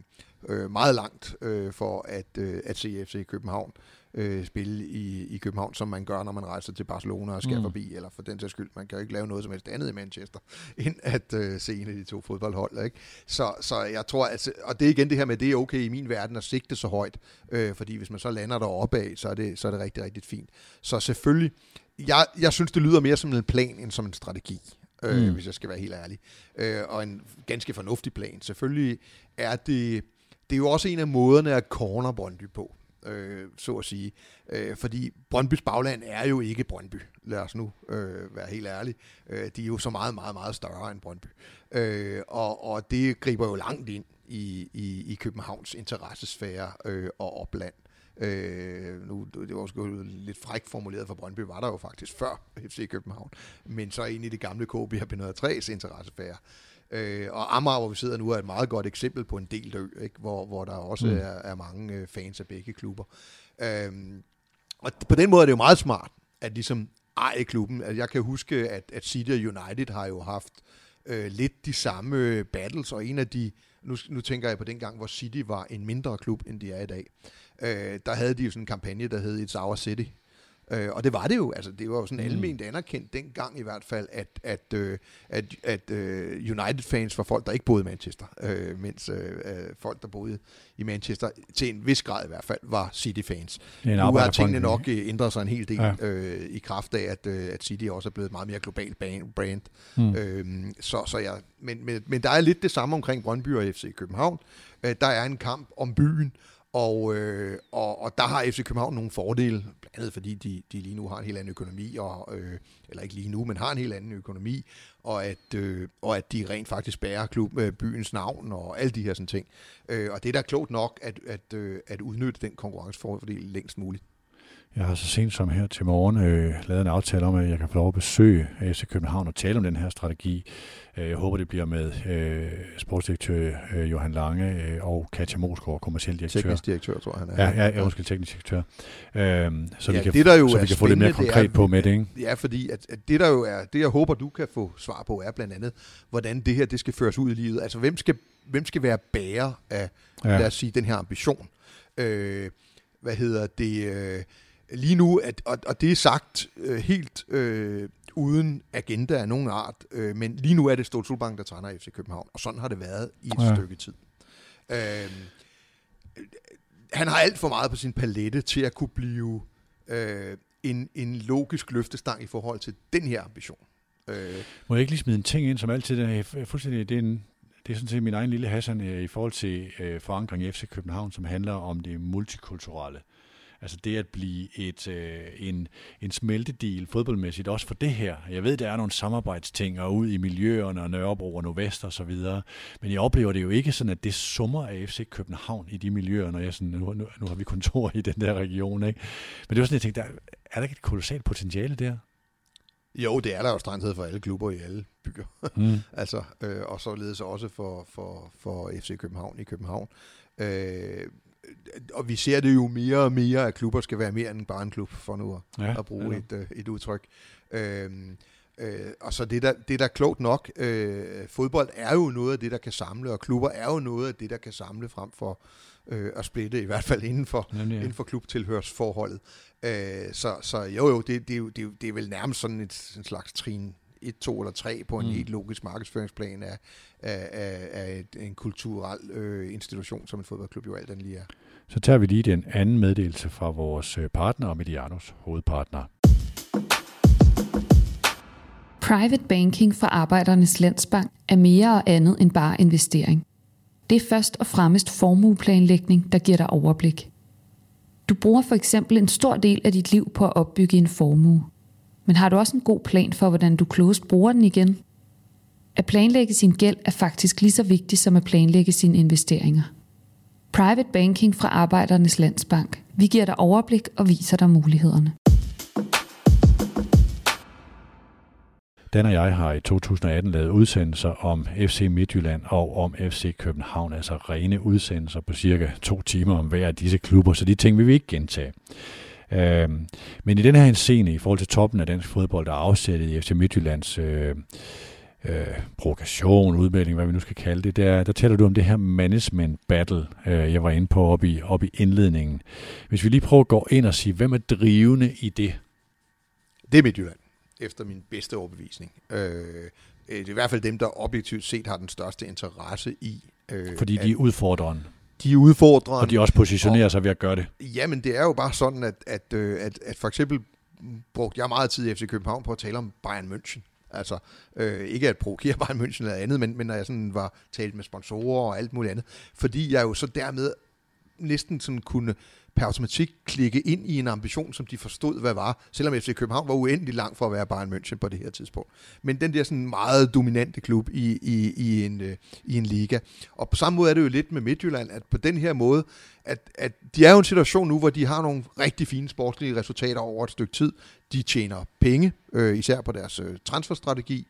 øh, meget langt øh, for at, øh, at se FC København øh, spille i, i København, som man gør, når man rejser til Barcelona og skal mm. forbi, eller for den sags skyld, man kan jo ikke lave noget som helst andet i Manchester, end at øh, se en af de to fodboldhold. Ikke? Så, så jeg tror, at, og det er igen det her med, det er okay i min verden at sigte så højt, øh, fordi hvis man så lander deroppe af, så er det, så er det rigtig, rigtig fint. Så selvfølgelig, jeg, jeg synes, det lyder mere som en plan, end som en strategi. Øh, mm. hvis jeg skal være helt ærlig. Øh, og en ganske fornuftig plan. Selvfølgelig er det, det er jo også en af måderne at corner Brøndby på øh, så at sige. Øh, fordi Brøndbys bagland er jo ikke Brøndby. Lad os nu øh, være helt ærlige. Øh, de er jo så meget, meget, meget større end Brøndby. Øh, og, og det griber jo langt ind i, i, i Københavns interessesfære øh, og opland. Øh, nu, det var også lidt frækt formuleret for Brøndby, var der jo faktisk før FC København, men så ind i det gamle KB 103's interessesfære. Øh, og Amager, hvor vi sidder nu, er et meget godt eksempel på en del ø, ikke? Hvor, hvor der også mm. er, er mange øh, fans af begge klubber. Øh, og på den måde er det jo meget smart, at ligesom eje klubben. Altså, jeg kan huske, at, at City United har jo haft øh, lidt de samme battles, og en af de, nu, nu tænker jeg på den gang, hvor City var en mindre klub, end de er i dag, øh, der havde de jo sådan en kampagne, der hed It's Our City, Øh, og det var det jo, altså det var jo sådan mm. almindeligt anerkendt dengang i hvert fald, at, at, øh, at, at øh, United-fans var folk, der ikke boede i Manchester, øh, mens øh, øh folk, der boede i Manchester, til en vis grad i hvert fald, var City-fans. Nu har tingene nok øh, ændret sig en hel del ja. øh, i kraft af, at, øh, at City også er blevet et meget mere globalt brand. Mm. Øh, så, så ja, men, men, men der er lidt det samme omkring Brøndby og FC København. Øh, der er en kamp om byen, og, øh, og, og der har FC København nogle fordele, blandt andet fordi de, de lige nu har en helt anden økonomi, og, øh, eller ikke lige nu, men har en helt anden økonomi, og at, øh, og at de rent faktisk bærer klub, øh, byens navn og alle de her sådan ting. Øh, og det er da klogt nok at, at, øh, at udnytte den konkurrencefordel længst muligt. Jeg har så sent som her til morgen øh, lavet en aftale om, at jeg kan få lov at besøge FC København og tale om den her strategi. Øh, jeg håber, det bliver med øh, sportsdirektør øh, Johan Lange øh, og Katja Mosgaard, kommersiel direktør. Teknisk direktør, tror jeg, han er. Ja, ja, ja undskyld, teknisk direktør. Øh, så ja, vi kan, det, der jo så vi kan få lidt mere konkret er, på med det, ikke? Ja, fordi at, at det, der jo er, det jeg håber, du kan få svar på, er blandt andet, hvordan det her det skal føres ud i livet. Altså, hvem skal, hvem skal være bærer af, ja. lad os sige, den her ambition? Øh, hvad hedder det... Øh, lige nu, at, og, og det er sagt øh, helt øh, uden agenda af nogen art, øh, men lige nu er det Stolt Solbank, der træner FC København, og sådan har det været i et ja. stykke tid. Øh, han har alt for meget på sin palette til at kunne blive øh, en, en logisk løftestang i forhold til den her ambition. Øh. Må jeg ikke lige smide en ting ind, som altid er fuldstændig, det er en, det er sådan set min egen lille Hassan øh, i forhold til øh, forankring i FC København, som handler om det multikulturelle. Altså det at blive et, øh, en, en smeltedil fodboldmæssigt, også for det her. Jeg ved, der er nogle samarbejdsting og ud i miljøerne og Nørrebro og Nordvest og så videre, men jeg oplever det jo ikke sådan, at det summer af FC København i de miljøer, når jeg sådan, nu, nu, nu har vi kontor i den der region, ikke? Men det var sådan, jeg tænkte, der, er der ikke et kolossalt potentiale der? Jo, det er der jo strengt for alle klubber i alle byer. Mm. altså, øh, og således også for, for, for FC København i København. Øh, og vi ser det jo mere og mere, at klubber skal være mere end bare en klub, for nu at, ja, at bruge et, øh, et udtryk. Øhm, øh, og så det der, det der klogt nok, øh, fodbold er jo noget af det, der kan samle, og klubber er jo noget af det, der kan samle frem for øh, at splitte, i hvert fald inden for, Jamen, ja. inden for klubtilhørsforholdet. Øh, så, så jo jo, det, det, er jo, det, er det er vel nærmest sådan et, en slags trin 1, 2 eller 3 på en mm. helt logisk markedsføringsplan af, af, af, af et, en kulturel øh, institution, som en fodboldklub jo alt den lige er. Så tager vi lige den anden meddelelse fra vores øh, partner, Medianos hovedpartner. Private banking for Arbejdernes Landsbank er mere og andet end bare investering. Det er først og fremmest formueplanlægning, der giver dig overblik. Du bruger for eksempel en stor del af dit liv på at opbygge en formue. Men har du også en god plan for, hvordan du klogest bruger den igen? At planlægge sin gæld er faktisk lige så vigtigt som at planlægge sine investeringer. Private Banking fra Arbejdernes Landsbank. Vi giver dig overblik og viser dig mulighederne. Dan og jeg har i 2018 lavet udsendelser om FC Midtjylland og om FC København, altså rene udsendelser på cirka to timer om hver af disse klubber, så de ting vil vi ikke gentage. Øh, men i den her scene, i forhold til toppen af dansk fodbold, der er afsættet i FC Midtjyllands øh, øh, provokation, udmelding, hvad vi nu skal kalde det, der, der taler du om det her management battle, øh, jeg var inde på op i, op i indledningen. Hvis vi lige prøver at gå ind og sige, hvem er drivende i det? Det er Midtjylland, efter min bedste overbevisning. Øh, det er i hvert fald dem, der objektivt set har den største interesse i. Øh, Fordi de er udfordreren de udfordrer... Og de også positionerer og, sig ved at gøre det. Jamen, det er jo bare sådan, at, at, øh, at, at for eksempel brugte jeg meget tid i FC København på at tale om Bayern München. Altså, øh, ikke at provokere Bayern München eller andet, men, men når jeg sådan var talt med sponsorer og alt muligt andet. Fordi jeg jo så dermed næsten sådan kunne per automatik klikke ind i en ambition, som de forstod, hvad var, selvom FC København var uendelig langt for at være Bayern München på det her tidspunkt. Men den der sådan meget dominante klub i, i, i, en, øh, i en liga. Og på samme måde er det jo lidt med Midtjylland, at på den her måde, at, at de er jo en situation nu, hvor de har nogle rigtig fine sportslige resultater over et stykke tid. De tjener penge, øh, især på deres øh, transferstrategi.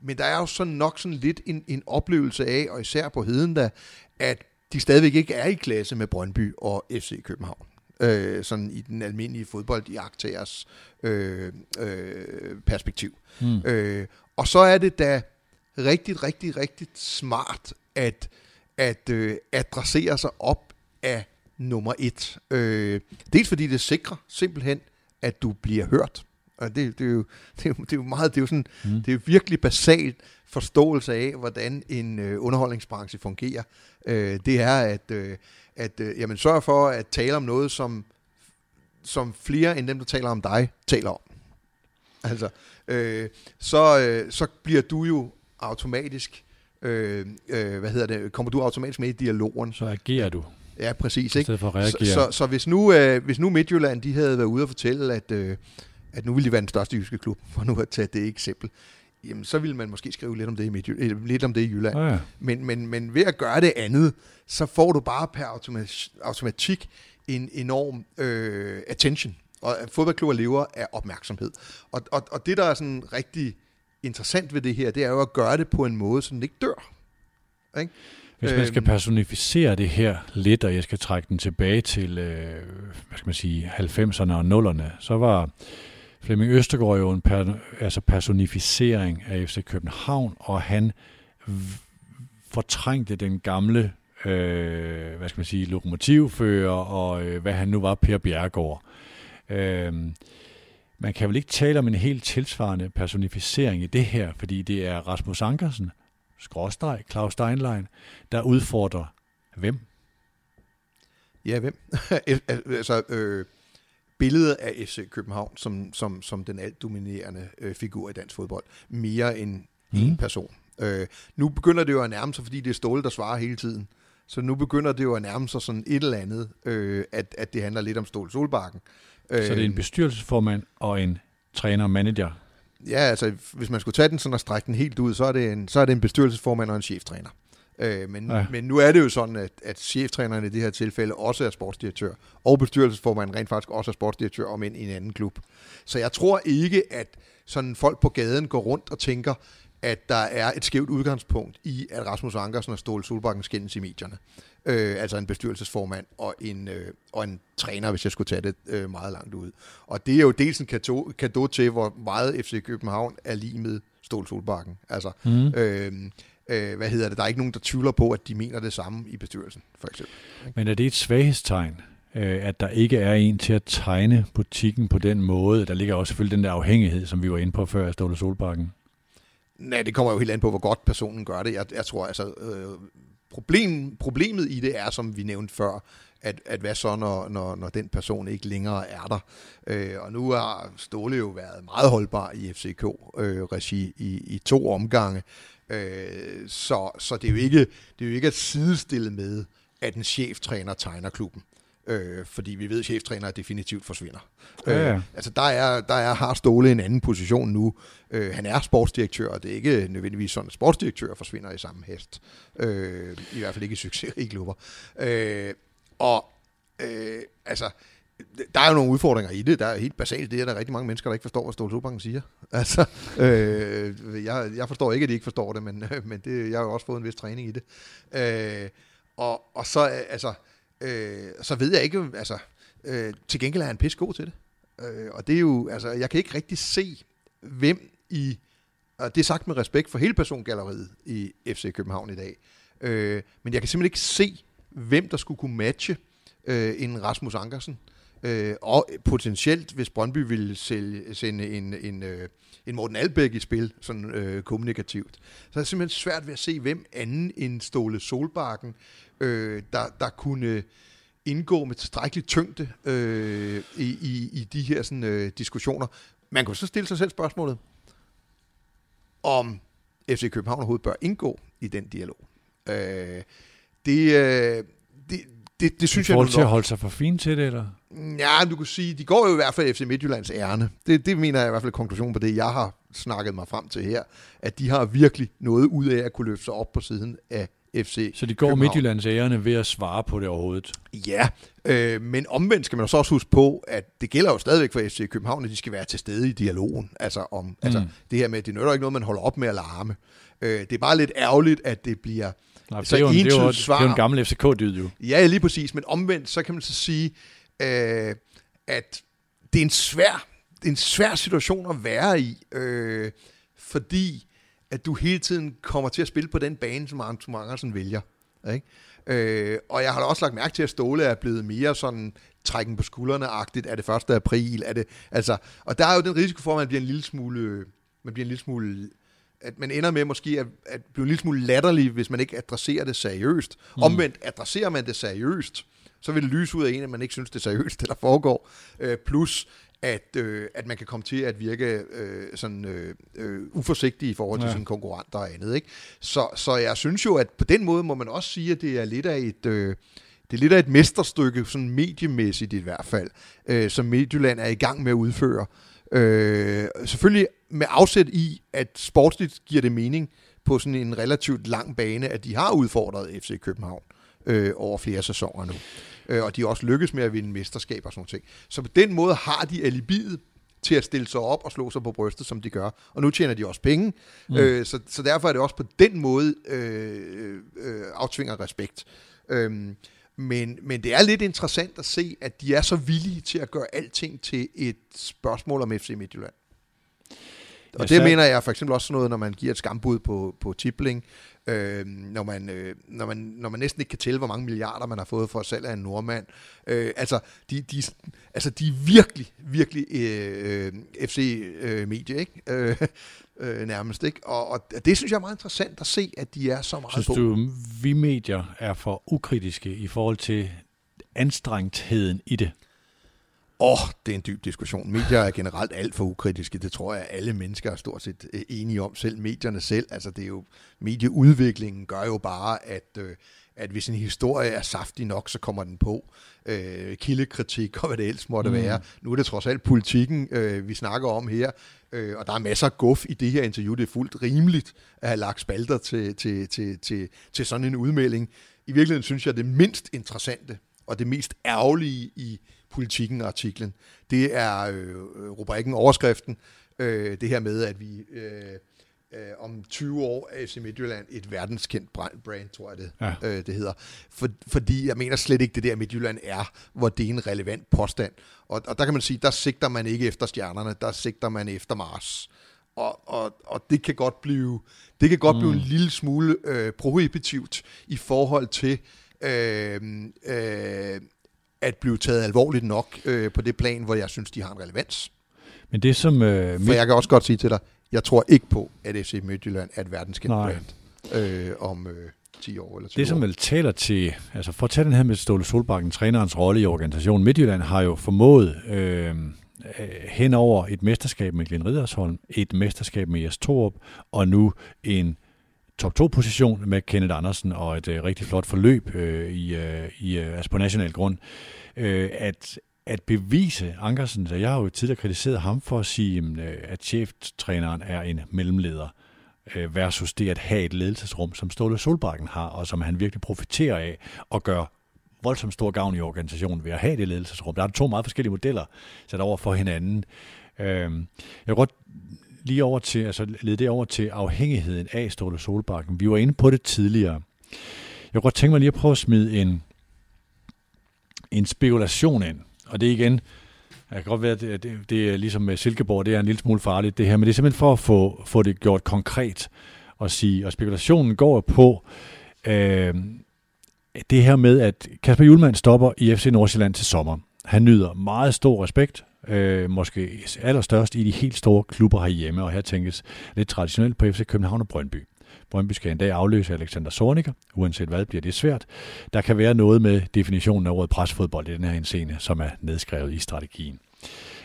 Men der er jo sådan nok sådan lidt en, en oplevelse af, og især på heden da, at de stadigvæk ikke er i klasse med Brøndby og FC København. Øh, sådan i den almindelige fodbold i øh, øh, perspektiv. Mm. Øh, og så er det da rigtig, rigtig, rigtig smart at, at øh, adressere sig op af nummer et. Øh, dels fordi det sikrer simpelthen, at du bliver hørt. Og det, det, er jo, det, er jo, det er jo meget, det er jo sådan, mm. det er virkelig basalt forståelse af, hvordan en øh, underholdningsbranche fungerer. Øh, det er at, øh, at øh, jamen, sørge for at tale om noget, som, som flere end dem, der taler om dig, taler om. Altså, øh, så, øh, så bliver du jo automatisk, øh, øh, hvad hedder det, kommer du automatisk med i dialogen. Så agerer du. Ja, præcis. Ikke? For at reagere. Så, så, så hvis, nu, øh, hvis nu Midtjylland de havde været ude og fortælle, at, øh, at nu ville de være den største jyske klub, for nu at tage det eksempel, jamen så ville man måske skrive lidt om det i, Midtjylland, øh, lidt om det i Jylland. Ja. men, men, men ved at gøre det andet, så får du bare per automatik, automatik en enorm øh, attention. Og fodboldklubber lever af opmærksomhed. Og, og, og det, der er sådan rigtig interessant ved det her, det er jo at gøre det på en måde, så den ikke dør. Ikke? Hvis man skal personificere det her lidt, og jeg skal trække den tilbage til øh, hvad skal man sige, 90'erne og 0'erne, så var Flemming Østergaard jo en per, altså personificering af FC København, og han fortrængte den gamle øh, hvad skal man sige, lokomotivfører, og øh, hvad han nu var, Per Bjergård. Øh, man kan vel ikke tale om en helt tilsvarende personificering i det her, fordi det er Rasmus Ankersen, skråstreg, Claus Steinlein, der udfordrer hvem? Ja, hvem? altså, øh, billedet af FC København som, som, som den alt dominerende øh, figur i dansk fodbold, mere end mm. en person. Øh, nu begynder det jo at nærme sig, fordi det er Ståle, der svarer hele tiden. Så nu begynder det jo at nærme sig sådan et eller andet, øh, at, at det handler lidt om Ståle Solbakken. Øh, så det er en bestyrelsesformand og en træner-manager? Ja, altså hvis man skulle tage den sådan og strække den helt ud, så er det en, så er det en bestyrelsesformand og en cheftræner. Øh, men, ja. men nu er det jo sådan, at, at cheftræneren i det her tilfælde også er sportsdirektør, og bestyrelsesformanden rent faktisk også er sportsdirektør, om ind i en anden klub. Så jeg tror ikke, at sådan folk på gaden går rundt og tænker, at der er et skævt udgangspunkt i, at Rasmus Ankersen og Ståle Solbakken skændes i medierne. Øh, altså en bestyrelsesformand og en, øh, og en træner, hvis jeg skulle tage det øh, meget langt ud. Og det er jo dels en kado, til, hvor meget FC København er lige med Ståle Solbakken. Altså, mm. øh, øh, hvad hedder det? Der er ikke nogen, der tvivler på, at de mener det samme i bestyrelsen, for eksempel. Men er det et svaghedstegn, øh, at der ikke er en til at tegne butikken på den måde? Der ligger også selvfølgelig den der afhængighed, som vi var inde på før af Ståle Solbakken. Nej, det kommer jo helt an på, hvor godt personen gør det. Jeg, jeg tror altså, øh, problem, problemet i det er, som vi nævnte før, at, at hvad så, når, når, når den person ikke længere er der. Øh, og nu har Ståle jo været meget holdbar i FCK-regi øh, i, i to omgange. Øh, så så det, er jo ikke, det er jo ikke at sidestille med, at en cheftræner tegner klubben øh, fordi vi ved, at cheftræner definitivt forsvinder. Ja. Øh, altså der er, der er har Ståle en anden position nu. Øh, han er sportsdirektør, og det er ikke nødvendigvis sådan, at sportsdirektør forsvinder i samme hest. Øh, I hvert fald ikke i succesrige klubber. Øh, og øh, altså, der er jo nogle udfordringer i det. Der er helt basalt det, at der er rigtig mange mennesker, der ikke forstår, hvad Ståle siger. Altså, øh, jeg, jeg forstår ikke, at de ikke forstår det, men, øh, men det, jeg har jo også fået en vis træning i det. Øh, og, og så, altså, øh, så ved jeg ikke, altså, øh, til gengæld er han pisse god til det. Øh, og det er jo, altså, jeg kan ikke rigtig se, hvem i, og det er sagt med respekt for hele persongalleriet i FC København i dag, øh, men jeg kan simpelthen ikke se, hvem der skulle kunne matche øh, en Rasmus Ankersen, øh, Øh, og potentielt, hvis Brøndby ville sælge, sende en, en, øh, en Morten Albæk i spil, sådan øh, kommunikativt, så er det simpelthen svært ved at se, hvem anden end Ståle Solbakken øh, der, der kunne indgå med tilstrækkelig tyngde øh, i, i, i de her sådan, øh, diskussioner. Man kunne så stille sig selv spørgsmålet, om FC København overhovedet bør indgå i den dialog. Øh, det, øh, det, det, synes I forhold jeg til at holde sig for fint til det, eller? Ja, du kan sige, de går jo i hvert fald FC Midtjyllands ærne. Det, det mener jeg i hvert fald konklusion på det, jeg har snakket mig frem til her. At de har virkelig noget ud af at kunne løfte sig op på siden af FC Så de går København. Midtjyllands ærerne ved at svare på det overhovedet? Ja, øh, men omvendt skal man så også huske på, at det gælder jo stadigvæk for FC København, at de skal være til stede i dialogen. Altså, om, mm. altså det her med, at det nytter ikke noget, man holder op med at larme. Øh, det er bare lidt ærgerligt, at det bliver Nej, så det, er jo, det, er jo, det er jo en gammel FCK-dyd jo. Ja, lige præcis, men omvendt, så kan man så sige, øh, at det er en svær, en svær situation at være i, øh, fordi at du hele tiden kommer til at spille på den bane, som Anton Mangersen vælger. Ikke? Øh, og jeg har da også lagt mærke til, at Ståle er blevet mere sådan trækken på skuldrene-agtigt. Er det 1. april? Er det, altså, og der er jo den risiko for, at man bliver en lille smule, man bliver en lille smule at man ender med måske at, at blive en lille smule latterlig, hvis man ikke adresserer det seriøst. Mm. Omvendt, adresserer man det seriøst, så vil det lyse ud af en, at man ikke synes, det er seriøst, det der foregår. Øh, plus, at, øh, at man kan komme til at virke øh, sådan øh, øh, uforsigtig i forhold til ja. sine konkurrenter og andet. Ikke? Så, så jeg synes jo, at på den måde må man også sige, at det er lidt af et... Øh, det er lidt af et mesterstykke, sådan mediemæssigt i hvert fald, øh, som Midtjylland er i gang med at udføre. Øh, selvfølgelig med afsæt i, at sportsligt giver det mening på sådan en relativt lang bane, at de har udfordret FC København øh, over flere sæsoner nu. Øh, og de også lykkes med at vinde mesterskab og sådan noget. Så på den måde har de alibiet til at stille sig op og slå sig på brystet, som de gør. Og nu tjener de også penge, mm. øh, så, så derfor er det også på den måde øh, øh, aftvinger respekt. Øh, men, men det er lidt interessant at se, at de er så villige til at gøre alting til et spørgsmål om FC Midtjylland. Og det mener jeg for eksempel også sådan noget, når man giver et skambud på, på Tibling, øh, når, man, øh, når, man, når man næsten ikke kan tælle, hvor mange milliarder man har fået for salg af en nordmand. Øh, altså, de, de, altså, de er virkelig, virkelig øh, FC-medie, øh, ikke? Øh, øh, nærmest. Ikke? Og, og det synes jeg er meget interessant at se, at de er så meget synes på. du, vi medier er for ukritiske i forhold til anstrengtheden i det? Åh, oh, det er en dyb diskussion. Medier er generelt alt for ukritiske. Det tror jeg, alle mennesker er stort set øh, enige om. Selv medierne selv. Altså, det er jo, medieudviklingen gør jo bare, at, øh, at hvis en historie er saftig nok, så kommer den på. Øh, kildekritik og hvad det ellers måtte mm. være. Nu er det trods alt politikken, øh, vi snakker om her. Øh, og der er masser af guf i det her interview. Det er fuldt rimeligt at have lagt spalter til, til, til, til, til sådan en udmelding. I virkeligheden synes jeg, det mindst interessante og det mest ærgerlige i politikken artiklen, det er øh, rubrikken, overskriften, øh, det her med, at vi øh, øh, om 20 år er FC Midtjylland et verdenskendt brand, tror jeg det, ja. øh, det hedder. For, fordi jeg mener slet ikke, det der Midtjylland er, hvor det er en relevant påstand. Og, og der kan man sige, der sigter man ikke efter stjernerne, der sigter man efter Mars. Og, og, og det kan godt blive, det kan godt mm. blive en lille smule øh, prohibitivt i forhold til øh, øh, at blive taget alvorligt nok øh, på det plan, hvor jeg synes, de har en relevans. Men det som... Øh, For jeg kan også godt sige til dig, jeg tror ikke på, at FC Midtjylland er et verdenskendt brand øh, om øh, 10 år eller 20 Det som vel taler til, altså for at tage den her med Ståle Solbakken, trænerens rolle i organisationen, Midtjylland har jo formået øh, hen over et mesterskab med Glenn Riddersholm, et mesterskab med Jes Torup, og nu en top 2-position med Kenneth Andersen og et øh, rigtig flot forløb øh, i, øh, i, øh, altså på national grund. Øh, at, at bevise Ankersen, så jeg har jo tidligere kritiseret ham for at sige, øh, at cheftræneren er en mellemleder øh, versus det at have et ledelsesrum, som Ståle Solbakken har, og som han virkelig profiterer af og gør voldsomt stor gavn i organisationen ved at have det ledelsesrum. Der er to meget forskellige modeller sat over for hinanden. Øh, jeg vil godt lige over til, altså lede det over til afhængigheden af Ståle Solbakken. Vi var inde på det tidligere. Jeg kunne godt tænke mig lige at prøve at smide en, en spekulation ind. Og det er igen, jeg kan godt være, at det, det, er ligesom med Silkeborg, det er en lille smule farligt det her, men det er simpelthen for at få, få det gjort konkret og sige, og spekulationen går på øh, det her med, at Kasper Julemand stopper i FC Nordsjælland til sommer. Han nyder meget stor respekt øh, måske allerstørst i de helt store klubber herhjemme, og her tænkes lidt traditionelt på FC København og Brøndby. Brøndby skal en dag afløse Alexander Zorniger. Uanset hvad bliver det svært. Der kan være noget med definitionen af ordet presfodbold i den her scene, som er nedskrevet i strategien.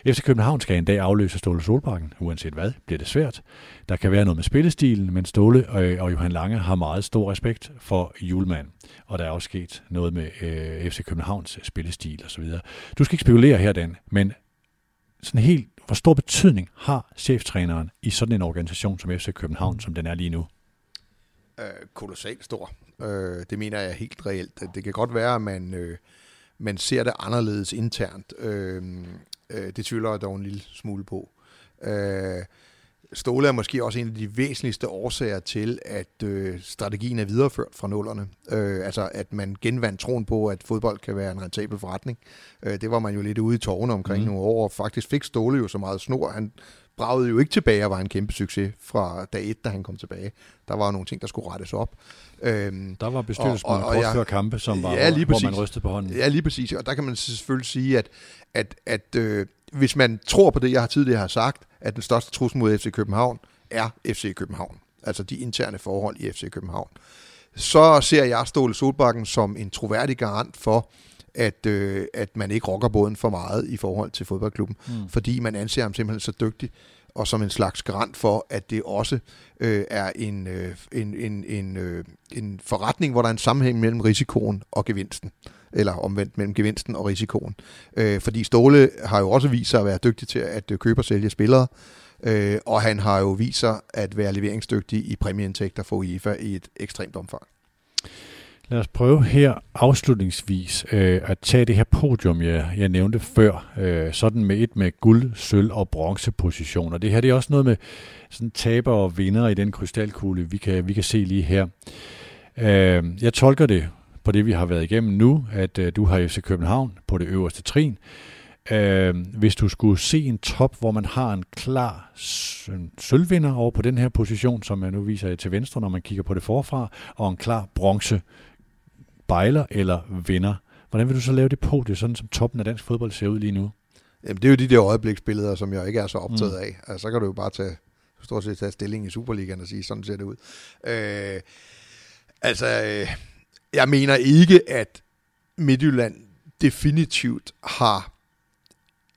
FC København skal en dag afløse Ståle Solbakken. Uanset hvad, bliver det svært. Der kan være noget med spillestilen, men Ståle øh, og Johan Lange har meget stor respekt for Julemand. Og der er også sket noget med øh, FC Københavns spillestil osv. Du skal ikke spekulere her, Dan, men sådan helt, hvor stor betydning har cheftræneren i sådan en organisation som FC København, som den er lige nu? Øh, kolossalt stor. Øh, det mener jeg helt reelt. Det kan godt være, at man, øh, man ser det anderledes internt. Øh, øh, det tvivler jeg dog en lille smule på. Øh, Ståle er måske også en af de væsentligste årsager til, at øh, strategien er videreført fra nullerne. Øh, altså, at man genvandt troen på, at fodbold kan være en rentabel forretning. Øh, det var man jo lidt ude i tårne omkring mm. nogle år, og faktisk fik Ståle jo så meget snor. Han bragede jo ikke tilbage og var en kæmpe succes fra dag et, da han kom tilbage. Der var nogle ting, der skulle rettes op. Øhm, der var bestyrelsesmøder kort før kampe, som var, ja, lige hvor man rystede på hånden. Ja, lige præcis. Og der kan man selvfølgelig sige, at, at, at øh, hvis man tror på det, jeg har tidligere har sagt, at den største trussel mod FC København er FC København. Altså de interne forhold i FC København. Så ser jeg Ståle Solbakken som en troværdig garant for, at, øh, at man ikke rokker båden for meget i forhold til fodboldklubben, mm. fordi man anser ham simpelthen så dygtig, og som en slags garant for, at det også øh, er en, øh, en, en, en, øh, en forretning, hvor der er en sammenhæng mellem risikoen og gevinsten eller omvendt mellem gevinsten og risikoen. Øh, fordi Ståle har jo også vist sig at være dygtig til at øh, købe og sælge spillere, øh, og han har jo vist sig at være leveringsdygtig i præmieindtægter for UEFA i et ekstremt omfang. Lad os prøve her afslutningsvis øh, at tage det her podium, jeg, jeg nævnte før, øh, sådan med et med guld, sølv og bronzepositioner. Det her det er også noget med sådan taber og vinder i den krystalkugle, vi kan, vi kan se lige her. Øh, jeg tolker det på det, vi har været igennem nu, at øh, du har FC København på det øverste trin. Øh, hvis du skulle se en top, hvor man har en klar sølvvinder over på den her position, som jeg nu viser jer til venstre, når man kigger på det forfra, og en klar bronze bejler eller vinder. Hvordan vil du så lave det på det, sådan som toppen af dansk fodbold ser ud lige nu? Jamen, det er jo de der øjebliksbilleder, som jeg ikke er så optaget mm. af. Altså, så kan du jo bare tage, stort set tage stilling i Superligaen og sige, sådan ser det ud. Øh, altså, øh, jeg mener ikke, at Midtjylland definitivt har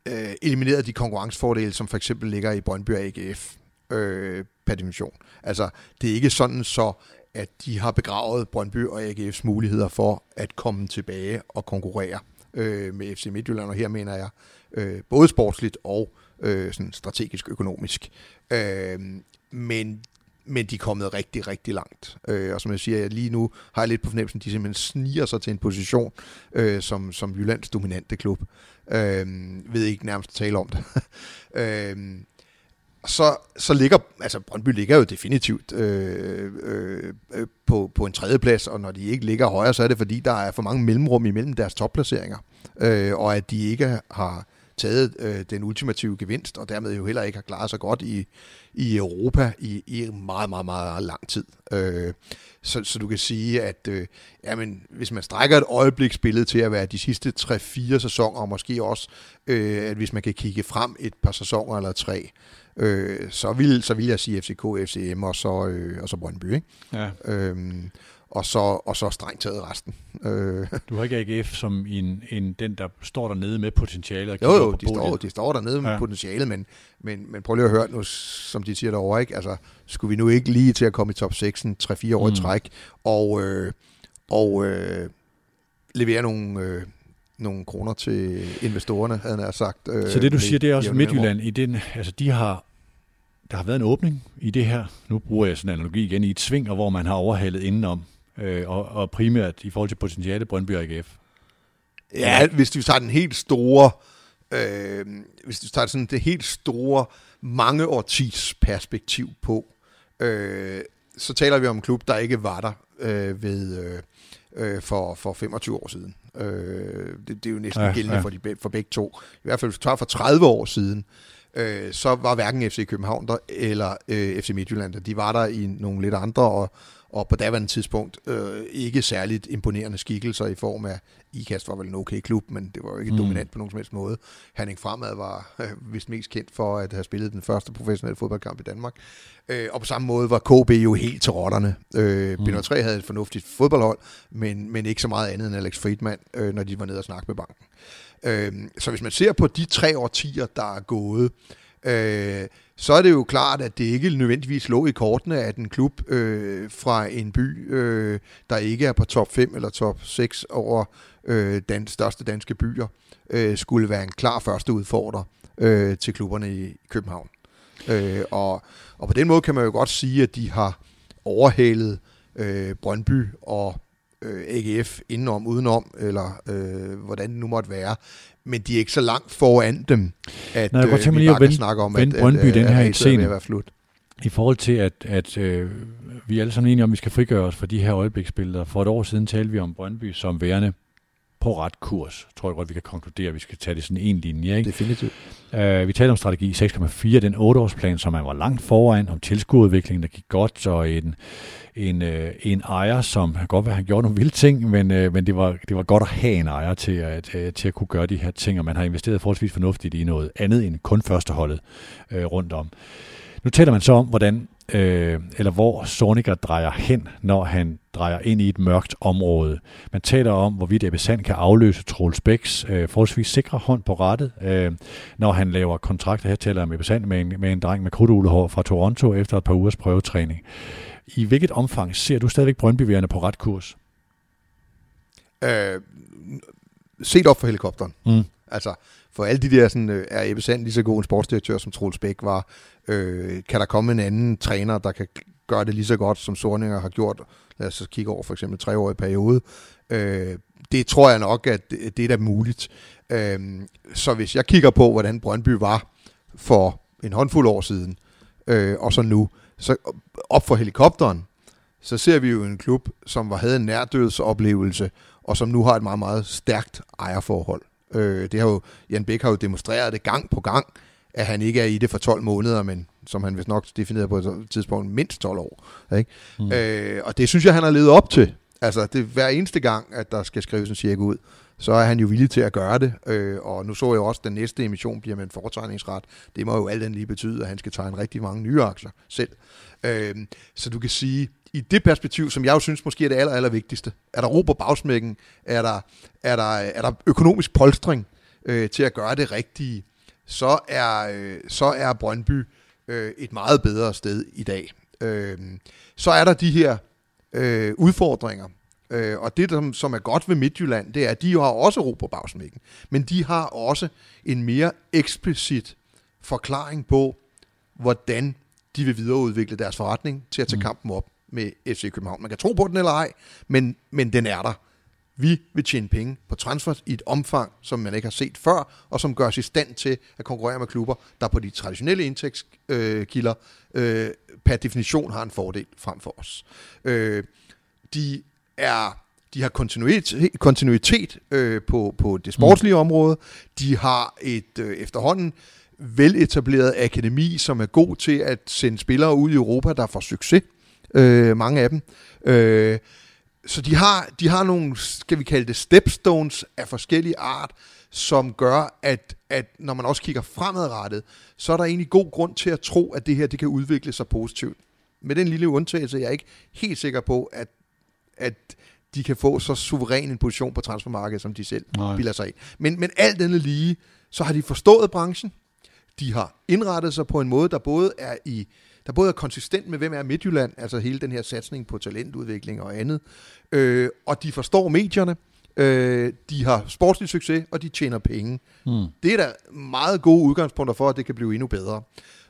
øh, elimineret de konkurrencefordele, som for eksempel ligger i Brøndby og AGF øh, per dimension. Altså, det er ikke sådan så, at de har begravet Brøndby og AGF's muligheder for at komme tilbage og konkurrere øh, med FC Midtjylland, og her mener jeg øh, både sportsligt og øh, sådan strategisk økonomisk. Øh, men men de er kommet rigtig, rigtig langt. Øh, og som jeg siger, lige nu har jeg lidt på fornemmelsen, at de simpelthen sniger sig til en position øh, som, som Jyllands dominante klub. Øh, ved ikke nærmest at tale om det. øh, så, så ligger, altså Brøndby ligger jo definitivt øh, øh, øh, på, på en tredjeplads, og når de ikke ligger højere, så er det fordi, der er for mange mellemrum imellem deres topplaceringer, øh, og at de ikke har taget øh, den ultimative gevinst, og dermed jo heller ikke har klaret sig godt i, i Europa i, i meget, meget, meget lang tid. Øh, så, så du kan sige, at øh, jamen, hvis man strækker et øjebliksbillede til at være de sidste 3-4 sæsoner, og måske også, øh, at hvis man kan kigge frem et par sæsoner eller tre, øh, så, vil, så vil jeg sige FCK, FCM og så, øh, og så Brøndby. Ikke? Ja. Øhm, og så, og så strengt taget resten. Øh. Du har ikke AGF som en, en, den, der står dernede med potentialet? Jo, jo, de står, de står dernede ja. med potentialet, men, men, men prøv lige at høre nu, som de siger derovre, ikke? Altså, skulle vi nu ikke lige til at komme i top 6 3-4 år mm. i træk, og, øh, og øh, levere nogle... Øh, nogle kroner til investorerne, havde han sagt. Øh, så det du siger, det er også Midtjylland, i den, altså de har der har været en åbning i det her, nu bruger jeg sådan en analogi igen, i et sving, hvor man har overhalet indenom øh, og, og primært i forhold til potentiale Brøndby og AGF? Ja, hvis du tager den helt store, øh, hvis du tager sådan det helt store mange årtis perspektiv på, øh, så taler vi om en klub, der ikke var der øh, ved øh, øh for, for 25 år siden. Øh, det, det er jo næsten ja, gældende ja. For, de, for begge to. I hvert fald hvis du tager for 30 år siden, øh, så var hverken FC København der, eller øh, FC Midtjylland der. De var der i nogle lidt andre og, og på daværende tidspunkt øh, ikke særligt imponerende skikkelser i form af, IKAST var vel en okay klub, men det var jo ikke mm. dominant på nogen som helst måde. Henning Fremad var øh, vist mest kendt for at have spillet den første professionelle fodboldkamp i Danmark. Øh, og på samme måde var KB jo helt til rotterne. Øh, mm. 3 havde et fornuftigt fodboldhold, men, men ikke så meget andet end Alex Friedman, øh, når de var nede og snakke med banken. Øh, så hvis man ser på de tre årtier, der er gået, øh, så er det jo klart, at det ikke nødvendigvis lå i kortene, at en klub øh, fra en by, øh, der ikke er på top 5 eller top 6 over øh, den største danske byer, øh, skulle være en klar første udfordrer øh, til klubberne i København. Øh, og, og på den måde kan man jo godt sige, at de har overhalet øh, Brøndby og øh, AGF indenom, udenom, eller øh, hvordan det nu måtte være. Men de er ikke så langt foran dem, at Nej, jeg øh, vi bare kan snakke om, at, Brøndby, at, den her at, at, at være slut. i forhold til, at, at øh, vi er alle sammen enige om, at vi skal frigøre os fra de her øjebliksbilleder. For et år siden talte vi om Brøndby som værende på ret kurs. Tror jeg godt, vi kan konkludere, at vi skal tage det sådan en linje. Ikke? Definitivt. Uh, vi talte om strategi 6,4, den 8-årsplan, som man var langt foran, om tilskuerudviklingen, der gik godt, og en, en, øh, en ejer, som godt være, han gjorde nogle vilde ting, men, øh, men det, var, det var godt at have en ejer til at, uh, til at kunne gøre de her ting, og man har investeret forholdsvis fornuftigt i noget andet end kun førsteholdet øh, rundt om. Nu taler man så om, hvordan øh, eller hvor Sonica drejer hen, når han drejer ind i et mørkt område. Man taler om, hvorvidt Ebbe Sand kan afløse Troels Bæks øh, forholdsvis sikre hånd på rettet, øh, når han laver kontrakter. Her taler jeg om Ebbe Sand med en, med en dreng med krudtuglehår fra Toronto efter et par ugers prøvetræning. I hvilket omfang ser du stadigvæk Brøndby på ret kurs? Øh, set op for helikopteren. Mm. Altså, for alle de der, sådan, øh, er Ebbe Sand lige så god en sportsdirektør, som Troels Bæk var. Øh, kan der komme en anden træner, der kan gøre det lige så godt, som Sorninger har gjort? Lad os kigge over for eksempel tre år i periode. Øh, det tror jeg nok, at det, er da muligt. Øh, så hvis jeg kigger på, hvordan Brøndby var for en håndfuld år siden, øh, og så nu, så op for helikopteren, så ser vi jo en klub, som var, havde en nærdødsoplevelse, og som nu har et meget, meget stærkt ejerforhold. Øh, det har jo, Jan Bæk har jo demonstreret det gang på gang, at han ikke er i det for 12 måneder, men som han vist nok definerede på et tidspunkt, mindst 12 år. Ikke? Mm. Øh, og det synes jeg, han har levet op til. Altså, det er hver eneste gang, at der skal skrives en cirka ud, så er han jo villig til at gøre det. Øh, og nu så jeg også, at den næste emission bliver med en foretegningsret. Det må jo alt andet lige betyde, at han skal tegne rigtig mange nye aktier selv. Øh, så du kan sige, i det perspektiv, som jeg jo synes måske er det aller, aller vigtigste, er der ro på bagsmækken, er der, er der, er der økonomisk polstring øh, til at gøre det rigtige, så er, øh, så er Brøndby øh, et meget bedre sted i dag. Øh, så er der de her øh, udfordringer, øh, og det, som, som er godt ved Midtjylland, det er, at de har også ro på bagsmækken, men de har også en mere eksplicit forklaring på, hvordan de vil videreudvikle deres forretning til at tage mm. kampen op med FC København. Man kan tro på den eller ej, men, men den er der. Vi vil tjene penge på transfer i et omfang, som man ikke har set før, og som gør os i stand til at konkurrere med klubber, der på de traditionelle indtægtskilder øh, per definition har en fordel frem for os. Øh, de er de har kontinuitet, kontinuitet øh, på, på det sportslige mm. område. De har et øh, efterhånden veletableret akademi, som er god til at sende spillere ud i Europa, der får succes. Øh, mange af dem. Øh, så de har, de har nogle, skal vi kalde det, stepstones af forskellige art, som gør, at, at når man også kigger fremadrettet, så er der egentlig god grund til at tro, at det her det kan udvikle sig positivt. Med den lille undtagelse, jeg er ikke helt sikker på, at, at de kan få så suveræn en position på transfermarkedet, som de selv Nej. bilder sig i. Men, men alt denne lige, så har de forstået branchen. De har indrettet sig på en måde, der både er i der både er konsistent med, hvem er Midtjylland, altså hele den her satsning på talentudvikling og andet, øh, og de forstår medierne, øh, de har sportslig succes, og de tjener penge. Mm. Det er da meget gode udgangspunkter for, at det kan blive endnu bedre.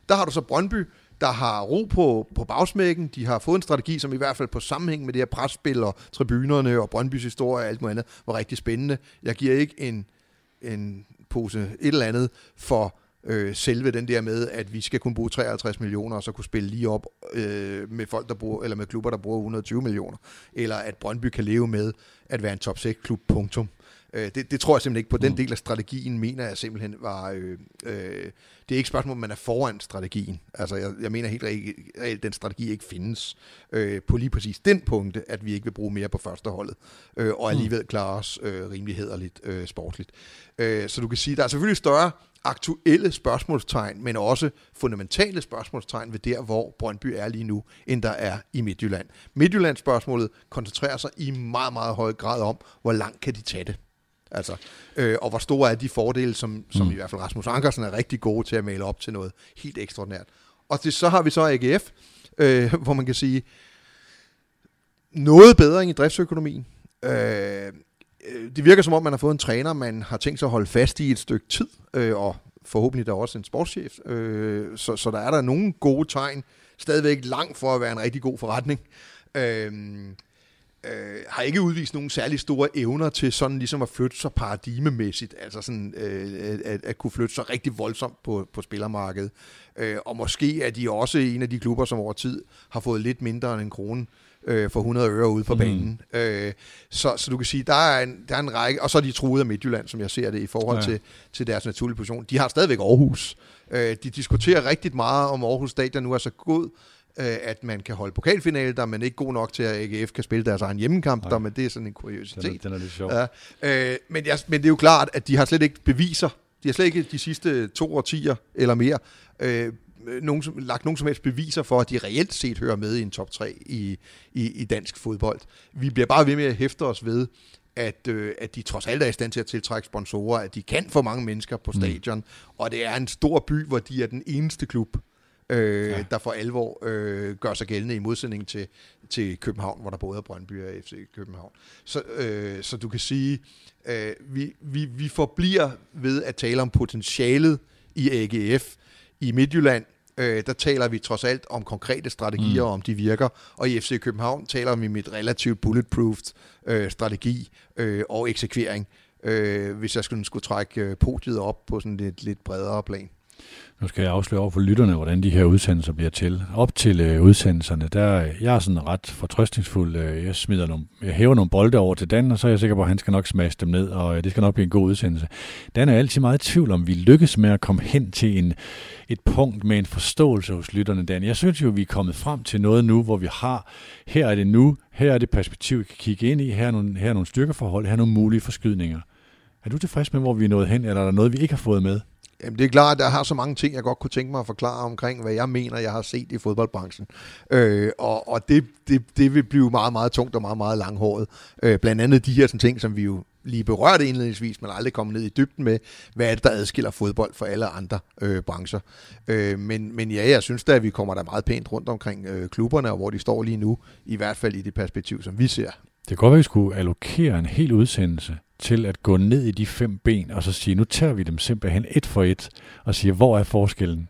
Der har du så Brøndby, der har ro på, på bagsmækken. De har fået en strategi, som i hvert fald på sammenhæng med det her presspil og tribunerne og Brøndbys historie og alt muligt andet, var rigtig spændende. Jeg giver ikke en, en pose et eller andet for øh, selve den der med, at vi skal kun bruge 53 millioner, og så kunne spille lige op øh, med folk, der bruger, eller med klubber, der bruger 120 millioner. Eller at Brøndby kan leve med at være en top 6 klub, punktum. Øh, det, det tror jeg simpelthen ikke på. Den mm. del af strategien mener jeg simpelthen var... Øh, øh, det er ikke et spørgsmål, om man er foran strategien. Altså, jeg, jeg mener helt reelt, at den strategi ikke findes øh, på lige præcis den punkte, at vi ikke vil bruge mere på førsteholdet, øh, og mm. alligevel klare os øh, rimelig hederligt øh, sportsligt. Øh, så du kan sige, der er selvfølgelig større aktuelle spørgsmålstegn, men også fundamentale spørgsmålstegn ved der, hvor Brøndby er lige nu, end der er i Midtjylland. Midtjylland-spørgsmålet koncentrerer sig i meget, meget høj grad om, hvor langt kan de tage det. Altså, øh, og hvor store er de fordele, som, som mm. i hvert fald Rasmus Ankersen er rigtig gode til at male op til noget helt ekstraordinært. Og det, så har vi så AGF, øh, hvor man kan sige, noget bedring i driftsøkonomien. Øh, Øh, det virker som om, man har fået en træner, man har tænkt sig at holde fast i et stykke tid, øh, og forhåbentlig der er også en sportschef. Øh, så, så der er der nogle gode tegn. Stadigvæk langt for at være en rigtig god forretning. Øh, øh, har ikke udvist nogen særlig store evner til sådan ligesom at flytte sig paradigmemæssigt, altså sådan øh, at, at kunne flytte sig rigtig voldsomt på, på spillermarkedet. Øh, og måske er de også en af de klubber, som over tid har fået lidt mindre end en krone øh, for 100 øre ude på mm. banen. Øh, så, så du kan sige, der er, en, der er en række, og så er de truet af Midtjylland, som jeg ser det, i forhold ja. til, til deres naturlige position. De har stadigvæk Aarhus. Øh, de diskuterer rigtig meget om Aarhus Stadion nu er så god, øh, at man kan holde pokalfinale der, men ikke god nok til, at AGF kan spille deres egen hjemmekamp Nej. der, men det er sådan en kuriositet. Den er, den er lidt sjov. Ja. Øh, men, jeg, men det er jo klart, at de har slet ikke beviser. De har slet ikke de sidste to årtier eller mere øh, nogen, som, lagt nogen som helst beviser for, at de reelt set hører med i en top 3 i, i, i dansk fodbold. Vi bliver bare ved med at hæfte os ved, at, øh, at de trods alt er i stand til at tiltrække sponsorer, at de kan få mange mennesker på mm. stadion, mm. og det er en stor by, hvor de er den eneste klub, øh, ja. der for alvor øh, gør sig gældende i modsætning til, til København, hvor der både er Brøndby og FC København. Så, øh, så du kan sige, øh, vi, vi, vi forbliver ved at tale om potentialet i AGF. I Midtjylland, øh, der taler vi trods alt om konkrete strategier, mm. om de virker, og i FC København taler vi om et relativt bulletproofed øh, strategi øh, og eksekvering, øh, hvis jeg skulle, skulle trække øh, podiet op på sådan lidt, lidt bredere plan. Nu skal jeg afsløre over for lytterne, hvordan de her udsendelser bliver til. Op til øh, udsendelserne, der øh, jeg er sådan ret fortrøstningsfuld. Øh, jeg smider nogle, jeg hæver nogle bolde over til Dan, og så er jeg sikker på, at han skal nok smaske dem ned, og øh, det skal nok blive en god udsendelse. Dan er altid meget i tvivl om, vi lykkes med at komme hen til en, et punkt med en forståelse hos lytterne, Dan. Jeg synes jo, vi er kommet frem til noget nu, hvor vi har, her er det nu, her er det perspektiv, vi kan kigge ind i, her er nogle, her er nogle styrkeforhold, her er nogle mulige forskydninger. Er du tilfreds med, hvor vi er nået hen, eller er der noget, vi ikke har fået med? Jamen, det er klart, at der har så mange ting, jeg godt kunne tænke mig at forklare omkring, hvad jeg mener, jeg har set i fodboldbranchen. Øh, og og det, det, det vil blive meget, meget tungt og meget, meget langhåret. Øh, blandt andet de her sådan, ting, som vi jo lige berørte indledningsvis, men aldrig kommet ned i dybden med, hvad er det, der adskiller fodbold fra alle andre øh, brancher. Øh, men, men ja, jeg synes da, at vi kommer der meget pænt rundt omkring øh, klubberne, og hvor de står lige nu, i hvert fald i det perspektiv, som vi ser. Det kan godt være, at vi skulle allokere en hel udsendelse til at gå ned i de fem ben, og så sige, nu tager vi dem simpelthen et for et, og siger, hvor er forskellen?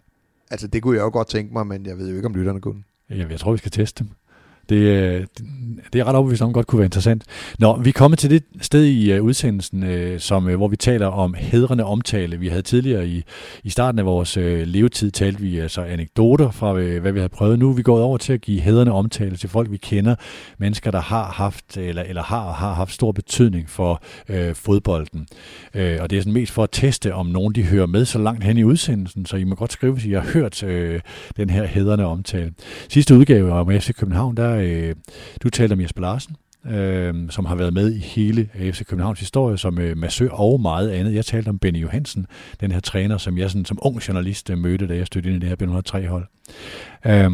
Altså, det kunne jeg jo godt tænke mig, men jeg ved jo ikke, om lytterne kunne. Jeg, jeg tror, vi skal teste dem. Øh, det, det er ret overbevist om, godt kunne være interessant. Nå, vi er kommet til det sted i uh, udsendelsen, uh, som, uh, hvor vi taler om hedrende omtale. Vi havde tidligere i, i starten af vores uh, levetid talt vi altså anekdoter fra, uh, hvad vi havde prøvet. Nu er vi gået over til at give hedrende omtale til folk, vi kender. Mennesker, der har haft, eller, eller har, har haft stor betydning for uh, fodbolden. Uh, og det er sådan mest for at teste, om nogen de hører med så langt hen i udsendelsen, så I må godt skrive, hvis I har hørt uh, den her hedrende omtale. Sidste udgave om FC København, der øh, du talte om Jesper Larsen, øh, som har været med i hele FC Københavns historie som øh, massør og meget andet. Jeg talte om Benny Johansen, den her træner, som jeg sådan, som ung journalist øh, mødte, da jeg stødte ind i det her B103-hold. Øh,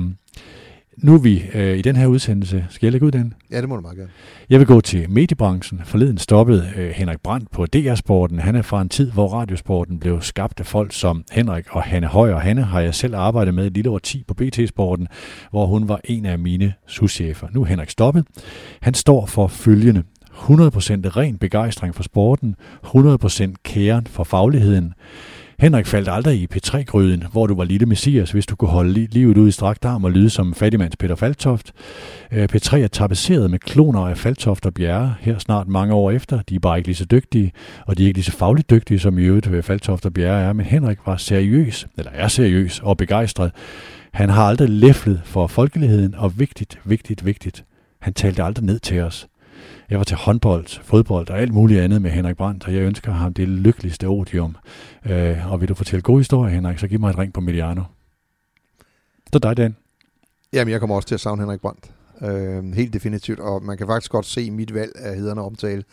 nu er vi øh, i den her udsendelse. Skal jeg lægge ud den? Ja, det må du meget gerne. Jeg vil gå til mediebranchen. Forleden stoppede øh, Henrik Brandt på DR-sporten. Han er fra en tid, hvor radiosporten blev skabt af folk som Henrik og Hanne Høj. Og Hanne har jeg selv arbejdet med et lille år 10 på BT-sporten, hvor hun var en af mine souschefer. Nu er Henrik stoppet. Han står for følgende. 100% ren begejstring for sporten, 100% kæren for fagligheden, Henrik faldt aldrig i P3-gryden, hvor du var lille messias, hvis du kunne holde livet ud i strakt arm og lyde som fattigmands Peter Faltoft. Øh, P3 er tapeseret med kloner af Faltoft og Bjerre her snart mange år efter. De er bare ikke lige så dygtige, og de er ikke lige så fagligt dygtige, som i øvrigt øh, Faltoft og Bjerre er. Men Henrik var seriøs, eller er seriøs og begejstret. Han har aldrig læflet for folkeligheden, og vigtigt, vigtigt, vigtigt. Han talte aldrig ned til os. Jeg var til håndbold, fodbold og alt muligt andet med Henrik Brandt, og jeg ønsker ham det lykkeligste odium. Øh, og vil du fortælle gode historier, Henrik, så giv mig et ring på Miliano. Så dig, Dan. Jamen, jeg kommer også til at savne Henrik Brandt. Øh, helt definitivt, og man kan faktisk godt se mit valg af hederne omtale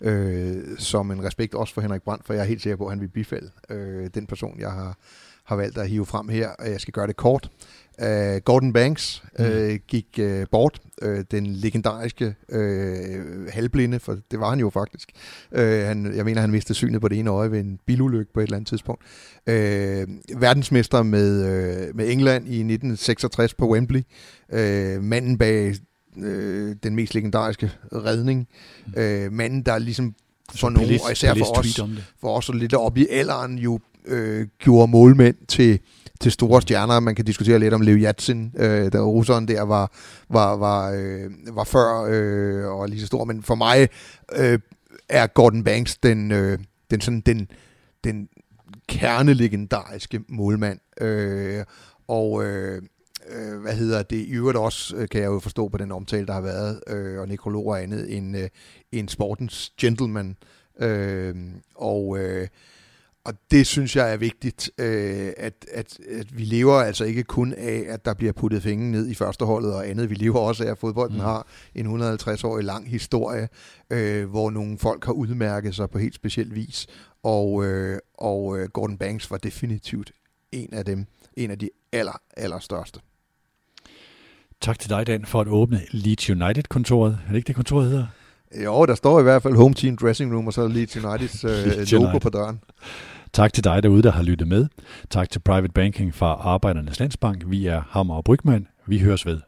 øh, som en respekt også for Henrik Brandt, for jeg er helt sikker på, at han vil bifalde øh, den person, jeg har, har valgt at hive frem her, og jeg skal gøre det kort. Uh, Gordon Banks uh, mm. gik uh, bort, uh, den legendariske uh, halvblinde, for det var han jo faktisk. Uh, han, jeg mener, han mistede synet på det ene øje ved en bilulykke på et eller andet tidspunkt. Uh, verdensmester med, uh, med England i 1966 på Wembley. Uh, manden bag uh, den mest legendariske redning. Uh, manden, der ligesom for nogen, og især for os, for os lidt op i alderen, jo uh, gjorde målmænd til til store stjerner. Man kan diskutere lidt om Lev Yatsin, øh, der russeren der var, var, var, øh, var før øh, og lige så stor. Men for mig øh, er Gordon Banks den, øh, den, sådan, den, den kernelegendariske målmand. Øh, og øh, øh, hvad hedder det, i øvrigt også, øh, kan jeg jo forstå på den omtale, der har været, øh, og nekrologer og andet, en, øh, en sportens gentleman. Øh, og, øh, og det synes jeg er vigtigt, øh, at, at, at vi lever altså ikke kun af, at der bliver puttet fingre ned i første holdet og andet. Vi lever også af, at fodbolden mm. har en 150-årig lang historie, øh, hvor nogle folk har udmærket sig på helt speciel vis. Og, øh, og øh, Gordon Banks var definitivt en af dem, en af de aller, aller største. Tak til dig, Dan, for at åbne Leeds United-kontoret. Er det ikke det, kontoret hedder? Jo, der står i hvert fald Home Team Dressing Room, og så er Leeds Uniteds øh, Leeds logo United. på døren. Tak til dig derude, der har lyttet med. Tak til Private Banking fra Arbejdernes Landsbank. Vi er Hammer og Brygman. Vi høres ved.